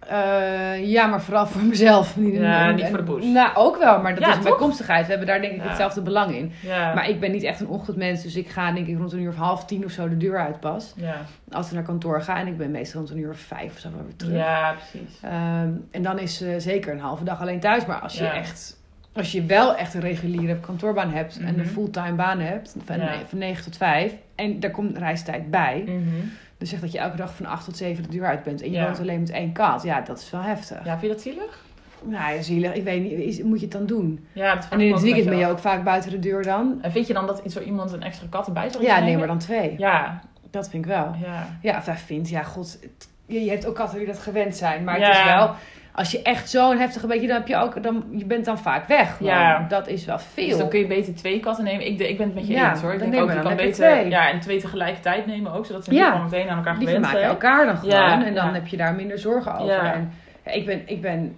Eh, ja, maar vooral voor mezelf. Niet, Ja, niet voor de poes. Nou, ook wel, maar dat Ja, is een toch? bijkomstigheid. We hebben daar denk ik Ja. hetzelfde belang in. Ja. Maar ik ben niet echt een ochtendmens, dus ik ga denk ik rond een uur of half tien of zo de deur uit pas. ja. Als we naar kantoor gaan en ik ben meestal rond een uur of vijf of zo weer terug. ja, precies. Ehm, en dan is eh, zeker een halve dag alleen thuis. Maar als je echt, als je wel echt een reguliere kantoorbaan hebt en Mhm. een fulltime baan hebt, van, van 9 tot 5, en daar komt reistijd bij. Mhm. Dus zeg dat je elke dag van 8 tot 7 de deur uit bent en je Ja. woont alleen met één kat. Ja, dat is wel heftig. Ja, vind je dat zielig? Nou ja, zielig. Ik weet niet, is, moet je het dan doen? Ja, dat En in het weekend ben je ook vaak buiten de deur dan. En vind je dan dat zo iemand een extra kat erbij zou Ja, neem er dan twee. Ja, Dat vind ik wel. ja. Ja, of vindt, ja, god. je, je hebt ook katten die dat gewend zijn. Maar het is wel, als je echt zo'n heftige beetje, dan heb je ook, dan, je bent dan vaak weg. gewoon. Ja. Dat is wel veel. Dus dan kun je beter twee katten nemen. Ik, de- ik ben het met je Ja, eens hoor. Ik denk ook, je kan beter twee. ja, en twee tegelijkertijd nemen ook. Zodat ze Ja. niet gewoon meteen aan elkaar Die gewend maken zijn. elkaar dan gewoon. Ja, en dan heb je daar minder zorgen over. En ik ben, ik ben,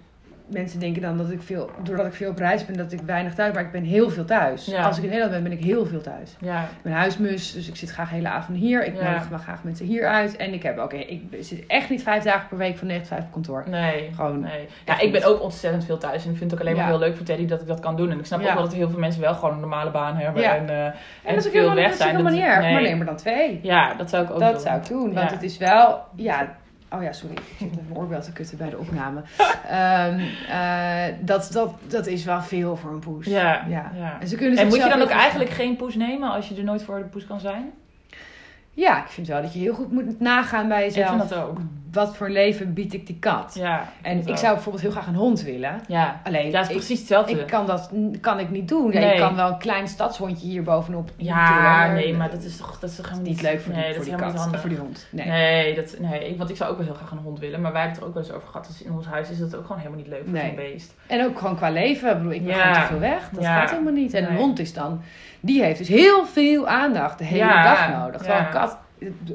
mensen denken dan dat ik veel, doordat ik veel op reis ben, dat ik weinig thuis Maar ik ben heel veel thuis. Ja. Als ik in Nederland ben, ben ik heel veel thuis. Ja, Ik ben huismus, dus ik zit graag hele avond hier. Ik Ja. nodig me graag mensen hier uit. En ik heb ook, ik zit echt niet vijf dagen per week van 9 tot 5 op kantoor. nee. Gewoon Nee. Ja, ik ben ook ontzettend veel thuis. En ik vind het ook alleen maar heel leuk voor Teddy dat ik dat kan doen. En ik snap ook wel dat heel veel mensen wel gewoon een normale baan hebben. En, eh, En dat is veel helemaal, weg dat zijn. helemaal niet erg, nee. maar neem er dan twee. Ja, dat zou ik ook dat doen. zou ik doen, want het is wel, ja... Oh ja, sorry. Ik zit met mijn oorbel te kutten bij de opname. Ehm, eh, dat, dat, dat is wel veel voor een poes. Ja, Ja. ja. En, ze kunnen En moet je dan ook eigenlijk geen poes nemen als je er nooit voor de poes kan zijn? Ja, ik vind wel dat je heel goed moet nagaan bij Ik jezelf. vind dat ook. Wat voor leven bied ik die kat? Ja, en ik zou bijvoorbeeld heel graag een hond willen. Ja, Alleen, dat is ik, precies hetzelfde. ik kan dat kan ik niet doen. Nee. Ik kan wel een klein stadshondje hier bovenop Ja, nee, maar dat is toch, dat is toch helemaal niet leuk voor die, nee, voor die is kat. niet voor die hond. Nee. Nee, dat, nee, want ik zou ook wel heel graag een hond willen. Maar wij hebben het er ook wel eens over gehad. Dus in ons huis is dat ook gewoon helemaal niet leuk voor Nee. zo'n beest. En ook gewoon qua leven. Ik bedoel, ik ben Ja. gewoon te veel weg. Dat Ja. gaat helemaal niet. En een hond is dan... Die heeft dus heel veel aandacht de hele dag nodig. Terwijl een kat...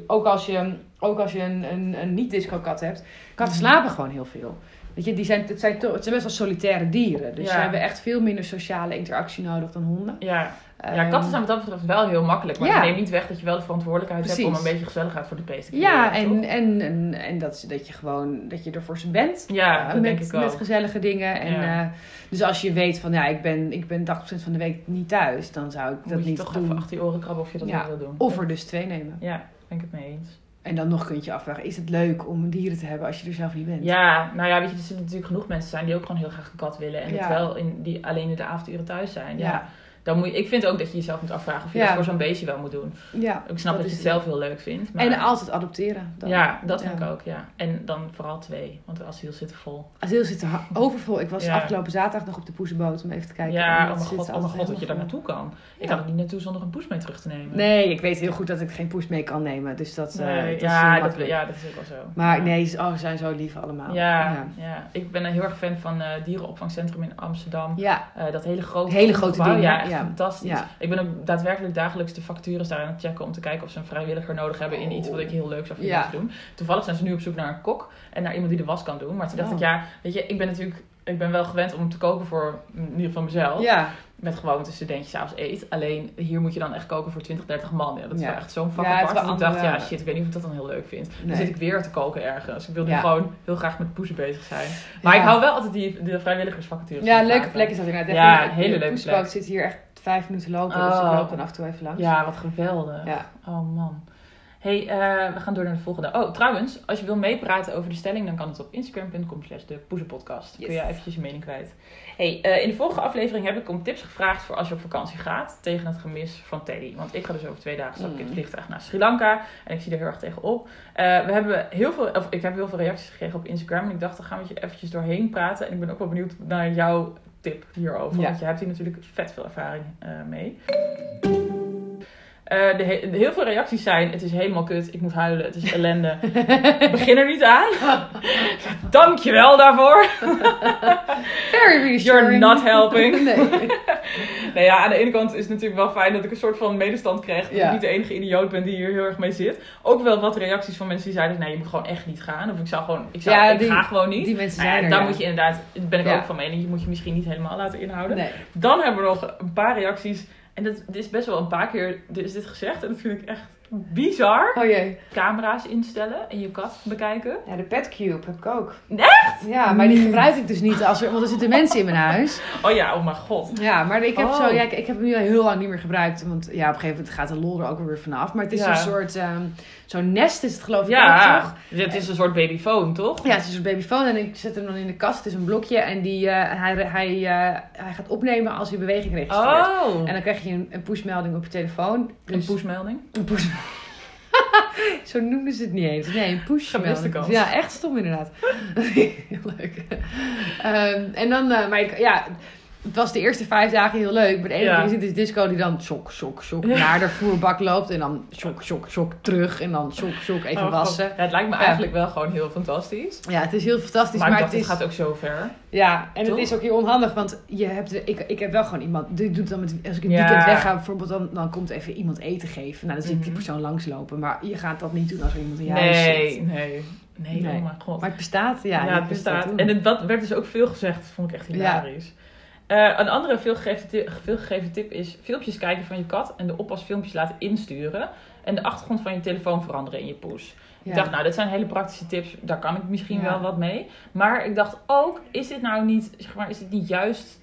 Ook als je, ook als je een, een, een niet-disco kat hebt. Katten Mhm. slapen gewoon heel veel. Weet je, die zijn, het, zijn, toch- het zijn best wel solitaire dieren. Dus Ja. ze hebben echt veel minder sociale interactie nodig dan honden. Ja. ja, Ehm, katten zijn wat dat betreft wel heel makkelijk. Maar Ja. dat neemt niet weg dat je wel de verantwoordelijkheid hebt om een beetje gezelligheid voor de beest te Ja, creëren, en, en, en, en dat, dat je gewoon dat je er voor ze bent. Ja, Eh, dat met, denk ik met ook. gezellige dingen. En, Ja. eh, dus als je weet van ja, ik ben, ik ben 80% van de week niet thuis, dan zou ik dat Moet je niet toch doen. even achter je oren krabben of je dat Ja. wil doen. Of er dus twee nemen. Ja, ben ik het mee eens. En dan nog kun je je afvragen, is het leuk om dieren te hebben als je er zelf niet bent? Ja, nou ja, weet je, er zullen natuurlijk genoeg mensen zijn die ook gewoon heel graag een kat willen. En Ja. dat wel in, die alleen in de avonduren thuis zijn. Ja. Ja. Dan moet je, ik vind ook dat je jezelf moet afvragen of je Ja. dat voor zo'n beestje wel moet doen. Ja, Ik snap dat, je is het zelf heel leuk vindt. Maar En altijd adopteren. Dan. ja, dat vind ik ook, ja. En dan vooral twee, want de asiel zitten vol. Asiel zit er overvol. Ik was afgelopen zaterdag nog op de poezenboot om even te kijken. En ja, oh mijn zit god, oh mijn god dat je daar naartoe kan. Ik kan er niet naartoe zonder een poes mee terug te nemen. Nee, ik weet heel goed dat ik geen poes mee kan nemen. Dus dat, eh, dat is ja, heel dat, makkelijk. ja, dat is ook wel zo. Maar nee, ze- oh, ze zijn zo lief allemaal. Ja, Ja. ik ben een heel erg fan van eh dierenopvangcentrum in Amsterdam. Ja, Eh, dat hele grote, Hele grote gebouw. Ja, echt ja. fantastisch. Ja. Ik ben ook daadwerkelijk dagelijks de vacatures daar aan het checken om te kijken of ze een vrijwilliger nodig hebben in iets wat ik heel leuk zou vinden Ja. te doen. Toevallig zijn ze nu op zoek naar een kok en naar iemand die de was kan doen. Maar toen dacht Oh. ik, ja, weet je, ik ben natuurlijk, ik ben wel gewend om te koken voor in ieder geval mezelf. ja. Met gewoon wat een studentje s'avonds eet. Alleen hier moet je dan echt koken voor 20, 30 man. Ja, dat is Ja. wel echt zo'n vak Ja, apart. Dat ik dacht, ja shit, ik weet niet of ik dat dan heel leuk vind. Nee. Dan zit ik weer te koken ergens. Ik wil nu Ja. gewoon heel graag met poezen bezig zijn. Maar ik hou wel altijd die de vrijwilligersvacatures. Ja, een leuke plek is dat inderdaad. Ja, Even- hele leuke plek. zit hier echt vijf minuten lopen. Dus Oh. ik loop dan af en toe even langs. Ja, wat geweldig. Oh man. hey, eh, we gaan door naar de volgende. Oh, trouwens, als je wil meepraten over de stelling, dan kan het op instagram.com slash de poezenpodcast. Yes. Kun je eventjes je mening kwijt. Hey, eh, in de vorige aflevering heb ik om tips gevraagd voor als je op vakantie gaat tegen het gemis van Teddy. Want ik ga dus over twee dagen stap ik in het Mm. vliegtuig naar Sri Lanka en ik zie er heel erg tegen op. Eh, we hebben heel veel, of ik heb heel veel reacties gekregen op Instagram en ik dacht, dan gaan we je eventjes doorheen praten. En ik ben ook wel benieuwd naar jouw tip hierover, Ja. want je hebt hier natuurlijk vet veel ervaring eh, mee. Eh, de he- de heel veel reacties zijn: het is helemaal kut, ik moet huilen, het is ellende. Begin er niet aan. Dankjewel daarvoor. Very reassuring. You're not helping. nee. Nou ja, aan de ene kant is het natuurlijk wel fijn dat ik een soort van medestand krijg. Dat Ja. ik niet de enige idioot ben die hier heel erg mee zit. Ook wel wat reacties van mensen die zeiden: nee, je moet gewoon echt niet gaan. Of ik zou gewoon, ik, zou, Ja, ik die- ga gewoon niet. Die mensen Nou ja, zijn er. daar ja. moet je inderdaad, ben ik ook van mening, je moet je misschien niet helemaal laten inhouden. Nee. Dan hebben we nog een paar reacties. En dat, dit is best wel een paar keer is dit gezegd. En dat vind ik echt bizar. Oh jee. Camera's instellen en je kat bekijken. Ja, de Petcube heb ik ook. Echt? Ja, maar die gebruik ik dus niet als er, want er zitten mensen in mijn huis. Oh ja, oh mijn god. Ja, maar ik heb, Oh. zo, ja, ik, ik heb hem nu al heel lang niet meer gebruikt. Want ja, op een gegeven moment gaat de lol er ook weer vanaf. Maar het is Ja. een soort, ehm, zo'n nest is het geloof ik ook, Ja, toch? het is een soort babyfoon, toch? Ja, het is een soort babyfoon en ik zet hem dan in de kast. Het is een blokje en die, eh, hij, hij, eh, hij gaat opnemen als hij beweging registreert. Oh. En dan krijg je een, een pushmelding op je telefoon. Een Dus- pushmelding. Een push. Zo noemden ze het niet eens. Nee, een push. Gemiste kans. Ja, echt stom inderdaad. heel leuk. Ehm, en dan, eh, maar ik, ja, het was de eerste vijf dagen heel leuk. Maar de ene Ja. keer zit is disco die dan shock, shock Ja. naar de voerbak loopt. En dan shock, shock, shock terug. En dan shock, shock even Oh, wassen. Ja, het lijkt me eigenlijk wel gewoon heel fantastisch. Ja, het is heel fantastisch. maar Maar, ik dacht, het gaat ook zo ver. ja, en Toch? het is ook heel onhandig. Want je hebt, ik, ik heb wel gewoon iemand. Doet dan met, als ik een Ja. weekend wegga, bijvoorbeeld, dan, dan komt even iemand eten geven. Nou, dan zie ik die Mhm. persoon langslopen. Maar je gaat dat niet doen als er iemand in je huis zit. Nee, nee. Nee, oh mijn god. Maar het bestaat, ja. Ja, het bestaat. En het, dat werd dus ook veel gezegd. Dat vond ik echt hilarisch. Eh, een andere veelgegeven tip, veelgegeven tip is filmpjes kijken van je kat en de oppasfilmpjes laten insturen. En de achtergrond van je telefoon veranderen in je poes. Ja. Ik dacht, nou, dit zijn hele praktische tips. Daar kan ik misschien Ja. wel wat mee. Maar ik dacht ook, is dit nou niet, zeg maar, is dit niet juist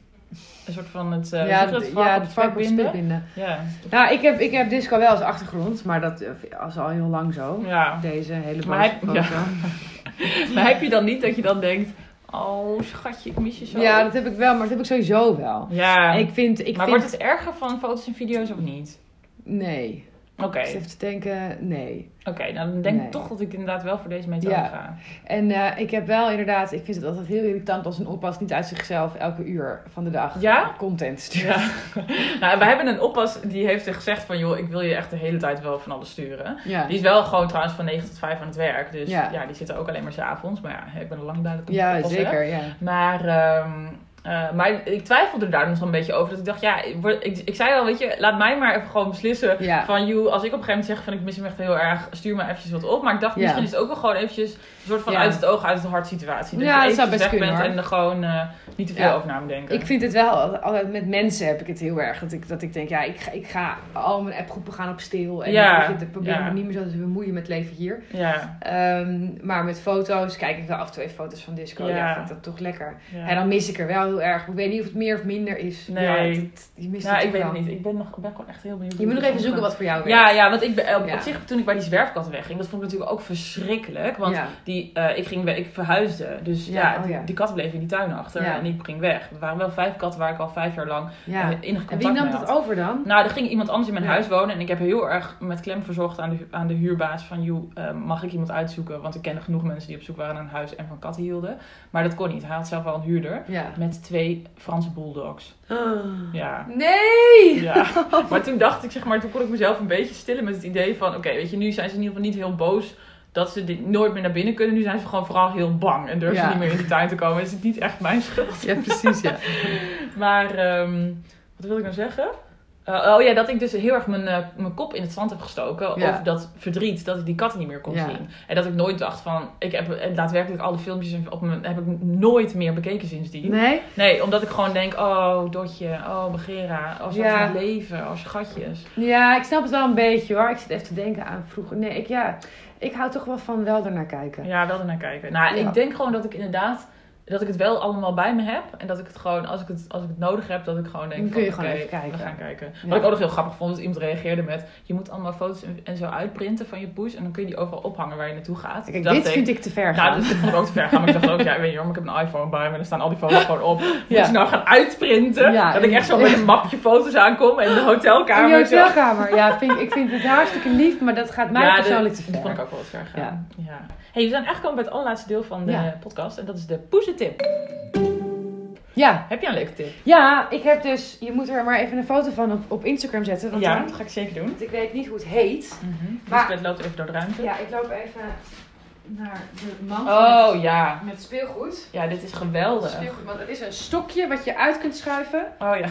een soort van het, uh, ja, het vark ja, op het vark binden? binden. Ja. Nou, ik heb, ik heb disco wel als achtergrond, maar dat eh, is al heel lang zo. ja. Deze hele heb-. Maar heb je dan niet dat je dan denkt, oh schatje, ik mis je zo? dat heb ik wel, maar dat heb ik sowieso wel. Ja. En ik vind, ik maar vind... wordt het erger van foto's en video's of niet? Nee. Oké, zit even te denken, nee. oké. nou dan denk Nee. ik toch dat ik inderdaad wel voor deze methode Ja. ga. En eh, ik heb wel inderdaad, ik vind het altijd heel irritant als een oppas niet uit zichzelf elke uur van de dag Ja? content stuurt. Ja. nou, we hebben een oppas die heeft gezegd van, joh, ik wil je echt de hele tijd wel van alles sturen. Ja. Die is wel gewoon trouwens van 9 tot 5 aan het werk. Dus ja, Ja. die zitten ook alleen maar 's avonds. Maar ja, ik ben al lang duidelijk Ja, oppas, hè. zeker, ja. Maar, ehm, eh, maar ik twijfelde daar nog een beetje over. Dat ik dacht, ja, ik, ik, zei al, weet je, laat mij maar even gewoon beslissen. Ja. Van, joh, als ik op een gegeven moment zeg van ik mis hem echt heel erg, stuur me eventjes wat op. Maar ik dacht, Ja. misschien is het ook wel gewoon eventjes een soort van Ja. uit het oog, uit het hart situatie. Dat Ja, je dat zou best kunnen, bent hoor. en er gewoon eh, niet te veel over na denken. Ik vind het wel, altijd met mensen heb ik het heel erg. Dat ik, dat ik denk, ja, ik ga, ik ga al mijn appgroepen gaan op stil. En Ja, ik probeer me niet meer zo te bemoeien met leven hier. Ja, Ehm, maar met foto's kijk ik wel af en toe even foto's van disco. Ja, vind ik dat toch lekker. En dan mis ik er wel heel erg. Ik weet niet of het meer of minder is. Nee. Ja, het- je mist het ik weet het niet. Ik ben, nog, ben gewoon echt heel benieuwd. Je moet nog even zoeken wat voor jou werkt. Ja, ja, want ik ben, op, Ja. op zich toen ik bij die zwerfkatten wegging, dat vond ik natuurlijk ook verschrikkelijk. Want Ja. die, eh, ik, ging, ik verhuisde, dus Ja, oh die, katten bleven in die tuin achter en ik ging weg. Er waren wel vijf katten waar ik al vijf jaar lang Ja. eh, innig En contact wie nam dat over dan? Nou, er ging iemand anders in mijn huis wonen en ik heb heel erg met klem verzocht aan de, aan de huurbaas van, joh, eh, mag ik iemand uitzoeken? Want ik kende genoeg mensen die op zoek waren naar een huis en van katten hielden. Maar dat kon niet. Hij had zelf wel een huurder Ja. met twee Franse bulldogs. Ja. Nee! Ja, maar toen dacht ik, zeg maar, toen kon ik mezelf een beetje stillen met het idee van, oké, weet je, nu zijn ze in ieder geval niet heel boos dat ze dit nooit meer naar binnen kunnen. Nu zijn ze gewoon vooral heel bang en durven Ja. ze niet meer in de tuin te komen. Is het niet echt mijn schuld. Ja, precies, ja. Maar, ehm, wat wil ik nou zeggen? Eh, oh ja, dat ik dus heel erg mijn, eh, mijn kop in het zand heb gestoken Ja. over dat verdriet dat ik die katten niet meer kon Ja. zien. En dat ik nooit dacht van, ik heb daadwerkelijk alle filmpjes op mijn, heb ik nooit meer bekeken sindsdien. Nee? Nee, omdat ik gewoon denk, oh Dotje, oh Begera, oh ze Ja. ja. leven, oh schatjes. Ja, ik snap het wel een beetje hoor. Ik zit even te denken aan vroeger. Nee, ik, ja, ik hou toch wel van wel ernaar kijken. Ja, wel ernaar kijken. Nou, ik denk gewoon dat ik inderdaad, dat ik het wel allemaal bij me heb. En dat ik het gewoon, als ik het, als ik het nodig heb, dat ik gewoon denk Dan kun van, je gewoon even kijken. we gaan kijken. Ja. Wat ik ook nog heel grappig vond, is iemand reageerde met, je moet allemaal foto's en, zo uitprinten van je poes. En dan kun je die overal ophangen waar je naartoe gaat. Kijk, dit ik, vind ik te ver Nou, gaan. dat vond ik ook te ver gaan. Maar ik dacht ook, ja, ik weet je maar ik heb een iPhone bij me. En er staan al die foto's gewoon op. Moet Ja. je nou gaan uitprinten? Ja, dat ik echt zo met een mapje foto's aankom en de In hotelkamer. je zo. hotelkamer. Ja, vind ik, vind het hartstikke lief, maar dat gaat mij Ja, persoonlijk de- te ver. vond ik ook wel wat ver gaan. Ja. Hey, we zijn echt gekomen bij het allerlaatste deel van de podcast. En dat is de Ja. Heb je een leuke tip? ja, ik heb dus... Je moet er maar even een foto van op, op Instagram zetten. Want ja, dan- dat ga ik zeker doen. want ik weet niet hoe het heet. Maar... Maar- loopt even door de ruimte. Ja, ik loop even naar de man Oh ja. met speelgoed. Ja, dit is geweldig. speelgoed. Want het is een stokje wat je uit kunt schuiven. Oh ja.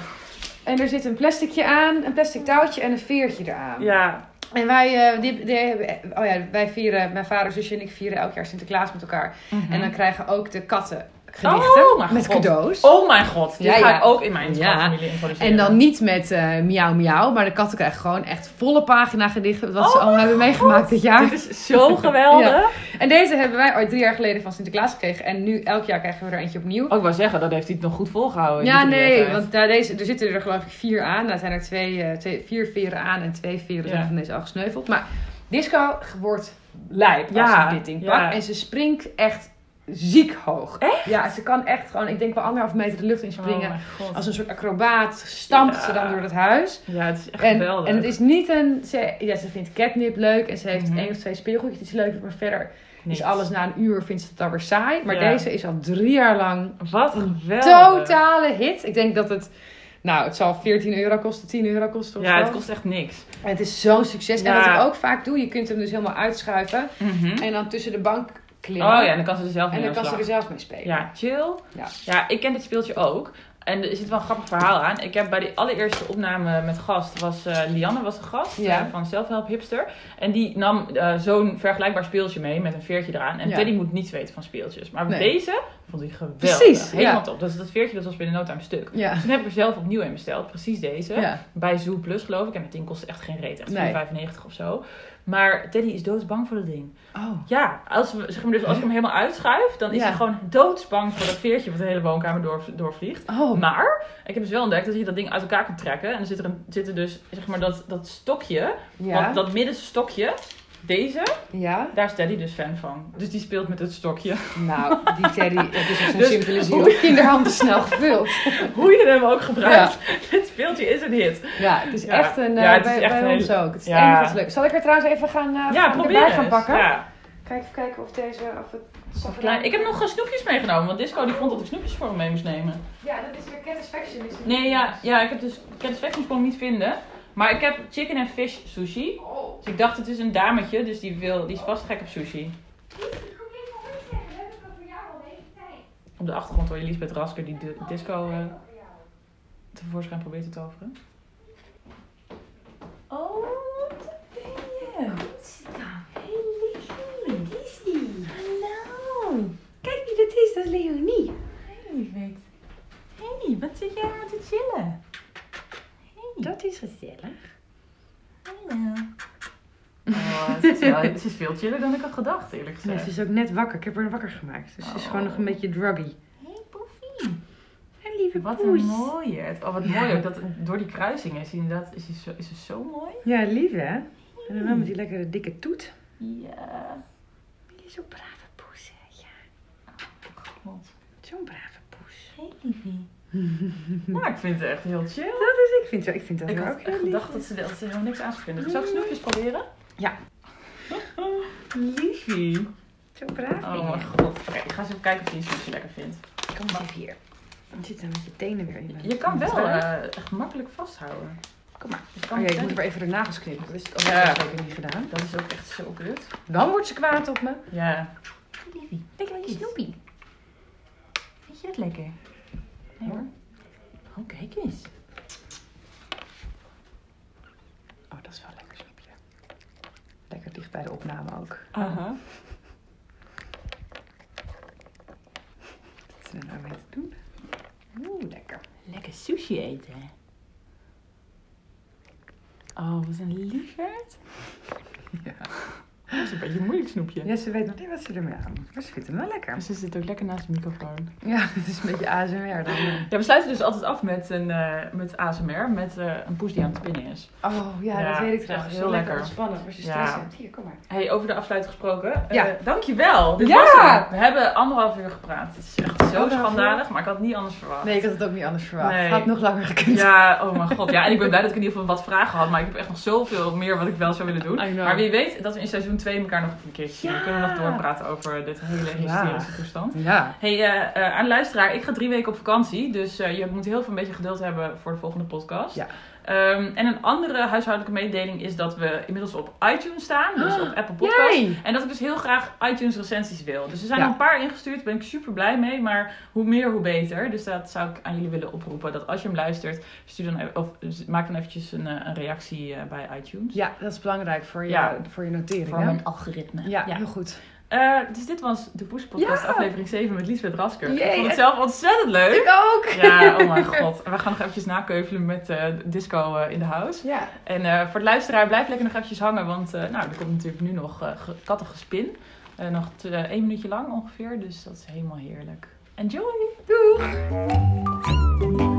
En er zit een plasticje aan, een plastic touwtje en een veertje eraan. Ja. En wij, die, die, oh ja, wij vieren, mijn vader, zusje en ik vieren elk jaar Sinterklaas met elkaar. En dan krijgen ook de katten gedichten Oh, met God. cadeaus. Oh mijn god. Dit Ja, ga ja. ik ook in mijn Ja. familie introduceren. En dan niet met eh miauw miauw, maar de katten krijgen gewoon echt volle pagina gedichten. Wat ze Oh allemaal hebben meegemaakt dit jaar. Dit is zo geweldig. En deze hebben wij ooit drie jaar geleden van Sinterklaas gekregen. En nu elk jaar krijgen we er eentje opnieuw. Oh, ik wou zeggen, dat heeft hij het nog goed volgehouden. Ja, die nee, want daar deze, er zitten er geloof ik vier aan. Daar zijn er twee, eh, twee, vier veren aan en twee veren zijn van deze al gesneuveld. Maar Disco wordt lijp als Ja, ze dit ding pakt. En ze springt echt ziek hoog. Echt? Ja, ze kan echt gewoon, ik denk wel anderhalf meter de lucht in Oh springen. Als een soort acrobaat stampt Ja. ze dan door het huis. Ja, het is echt En, geweldig. en het is niet een... Ze, ja, ze vindt catnip leuk en ze heeft Mhm. één of twee speelgoedjes die ze leuk vindt. Maar verder is alles na een uur vindt ze het dan weer saai. Maar Ja. deze is al drie jaar lang Wat geweldig. totale hit. Ik denk dat het... Nou, het zal 14 euro kosten, 10 euro kosten of Ja, zo. het kost echt niks. En het is zo'n succes. En wat ik ook vaak doe, je kunt hem dus helemaal uitschuiven. En dan tussen de bank klimmen. Oh ja, en dan kan ze er zelf en mee dan aan kan ze er zelf mee spelen. Ja, chill. Ja. ja, ik ken dit speeltje ook. En er zit wel een grappig verhaal aan. Ik heb bij die allereerste opname met gast, was eh, Lianne was de gast Ja. eh, van Selfhelp Hipster. En die nam eh, zo'n vergelijkbaar speeltje mee met een veertje eraan. En Ja. Teddy moet niets weten van speeltjes. Maar Nee. deze vond hij geweldig. Precies, Helemaal ja. top. Dus dat veertje dat was binnen no time stuk. Ja. Dus toen heb ik er zelf opnieuw in besteld. Precies deze. Bij Zoo Plus geloof ik. En dat ding kost echt geen reet. Echt Nee. 4,95 of zo. Maar Teddy is doodsbang voor dat ding. Oh. Ja, als, we, zeg maar dus als ik hem helemaal uitschuif, dan is Ja. hij gewoon doodsbang voor dat veertje wat de hele woonkamer door, doorvliegt. Oh. Maar ik heb dus wel ontdekt dat je dat ding uit elkaar kunt trekken. En dan zit er, een, zit er dus zeg maar dat, dat stokje, Ja. dat middenste stokje, deze, Ja. daar is Teddy dus fan van. Dus die speelt met het stokje. Nou, die Teddy, het is echt zo'n Dus- simpele ziel. Kinderhand is snel gevuld. Hoe je hem ook gebruikt, dit speeltje is een hit. Ja, het is Ja. echt een... eh, Ja, het is bij echt bij een ons ook. Het is wat leuk. Zal ik er trouwens even gaan, eh, Ja, gaan erbij pakken? Ja. Kijk even kijken of deze... Of het Of klein- Ik heb nog eh, snoepjes meegenomen, want Disco die vond dat ik snoepjes voor hem mee moest nemen. Ja, dat is weer Satisfaction. Is Nee, ja, ja ik heb dus Satisfaction kon ik niet vinden. Maar ik heb chicken en fish sushi. Oh. Dus ik dacht, het is een dametje, dus die, wil, die is vast gek op sushi. Op de achtergrond hoor je Lisbeth Rasker die de disco eh, tevoorschijn probeert te toveren. Oh, wat ben je? Hallo. Kijk wie dat is, dat is Leonie. Hey, Liesbeth. Hey, wat zit jij aan te chillen? Dat is gezellig. Hallo. Oh, het is, wel, het is veel chiller dan ik had gedacht, eerlijk Nee, gezegd. ze is ook net wakker. Ik heb haar wakker gemaakt. Dus ze is Oh. gewoon nog een beetje druggy. Hey, Poefie. lieve Wat poes. een mooie. Oh, wat Ja. mooi ook. Dat, door die kruisingen is, inderdaad, is, hij zo, is het zo mooi. Ja, lief hè? En dan wel met die lekkere dikke toet. Ja. Je is zo'n brave poes, hè? Ja, God. Zo'n brave poes. heel liefie. Nou, ik vind het echt heel chill. Dat is, ik vind, ik vind dat Ik ook echt heel lief. gedacht dat ze, dat ze helemaal niks aan zou vinden. Zal ik snoepjes proberen? Ja. Liefie. Zo braaf. Oh mijn god. Oké, ik ga eens even kijken of je een snoepje lekker vindt. Kom eens even hier. Je zit dan met je tenen weer in. Je kan wel eh, echt makkelijk vasthouden. Kom maar. Je kan Oh ja, ik moet weer even de nagels knippen. Dat is het ook Ja. ja. zeker niet gedaan. Dat is ook echt zo kut. Dan wordt ze kwaad op me. Ja. Liefie. Lekker Je snoepie. Vind je dat lekker? Nee hoor. Oh, kijk eens. Oh, dat is wel lekker snoepje. Lekker dicht bij de opname ook. Aha. Wat is er nou mee te doen? Oeh, lekker. Lekker sushi eten, hè? Oh, wat een liefheid. Ja. Dat is een beetje een moeilijk snoepje. ja, ze weet nog niet wat ze ermee aan moet. Maar ze vindt hem wel lekker. Ze zit ook lekker naast de microfoon. Ja, het is een beetje ASMR dan. Ja, we sluiten dus altijd af met een eh, met ASMR, met eh, een poes die aan het spinnen is. Oh, ja, Ja, dat weet ik trouwens. heel Heel lekker ontspannen als je Ja. stress hebt. Hier, kom maar. Hey, over de afsluiting gesproken. eh, Ja. dankjewel. Dit Ja. was. We hebben anderhalf uur gepraat. Het is echt zo schandalig, maar ik had het niet anders verwacht. Nee, ik had het ook niet anders verwacht. Nee. Had nog langer gekund. Ja, oh mijn god. Ja, en ik ben blij dat ik in ieder geval wat vragen had. Maar ik heb echt nog zoveel meer wat ik wel zou willen doen. Maar wie weet dat we in seizoen 2 elkaar nog een keertje zien. Ja. We kunnen nog doorpraten over dit hele hysterische toestand. Ja. Hey, eh, eh, aan de luisteraar, ik ga drie weken op vakantie. Dus eh, je moet heel veel een beetje geduld hebben voor de volgende podcast. Ja. Ehm, en een andere huishoudelijke mededeling is dat we inmiddels op iTunes staan. Dus op Apple Podcasts. Yay! En dat ik dus heel graag iTunes recensies wil. Dus er zijn Ja. een paar ingestuurd, daar ben ik super blij mee. Maar hoe meer, hoe beter. Dus dat zou ik aan jullie willen oproepen. Dat als je hem luistert, stuur dan, of maak dan eventjes een, eh, een reactie eh, bij iTunes. Ja, dat is belangrijk voor je, Ja. voor je notering. Voor hè? mijn algoritme. Ja, Ja. heel goed. Eh, dus dit was de Poes Podcast, Ja. aflevering 7 met Liesbeth Rasker. Ik vond het zelf ontzettend leuk. Ik ook! Ja, oh mijn god. En we gaan nog eventjes nakeuvelen met eh, disco eh, in de house. Ja. En voor de luisteraar, blijf lekker nog eventjes hangen. Want nou, er komt natuurlijk nu nog kattengespin. Eh nog één minuutje lang ongeveer. Dus dat is helemaal heerlijk. Enjoy! Doeg!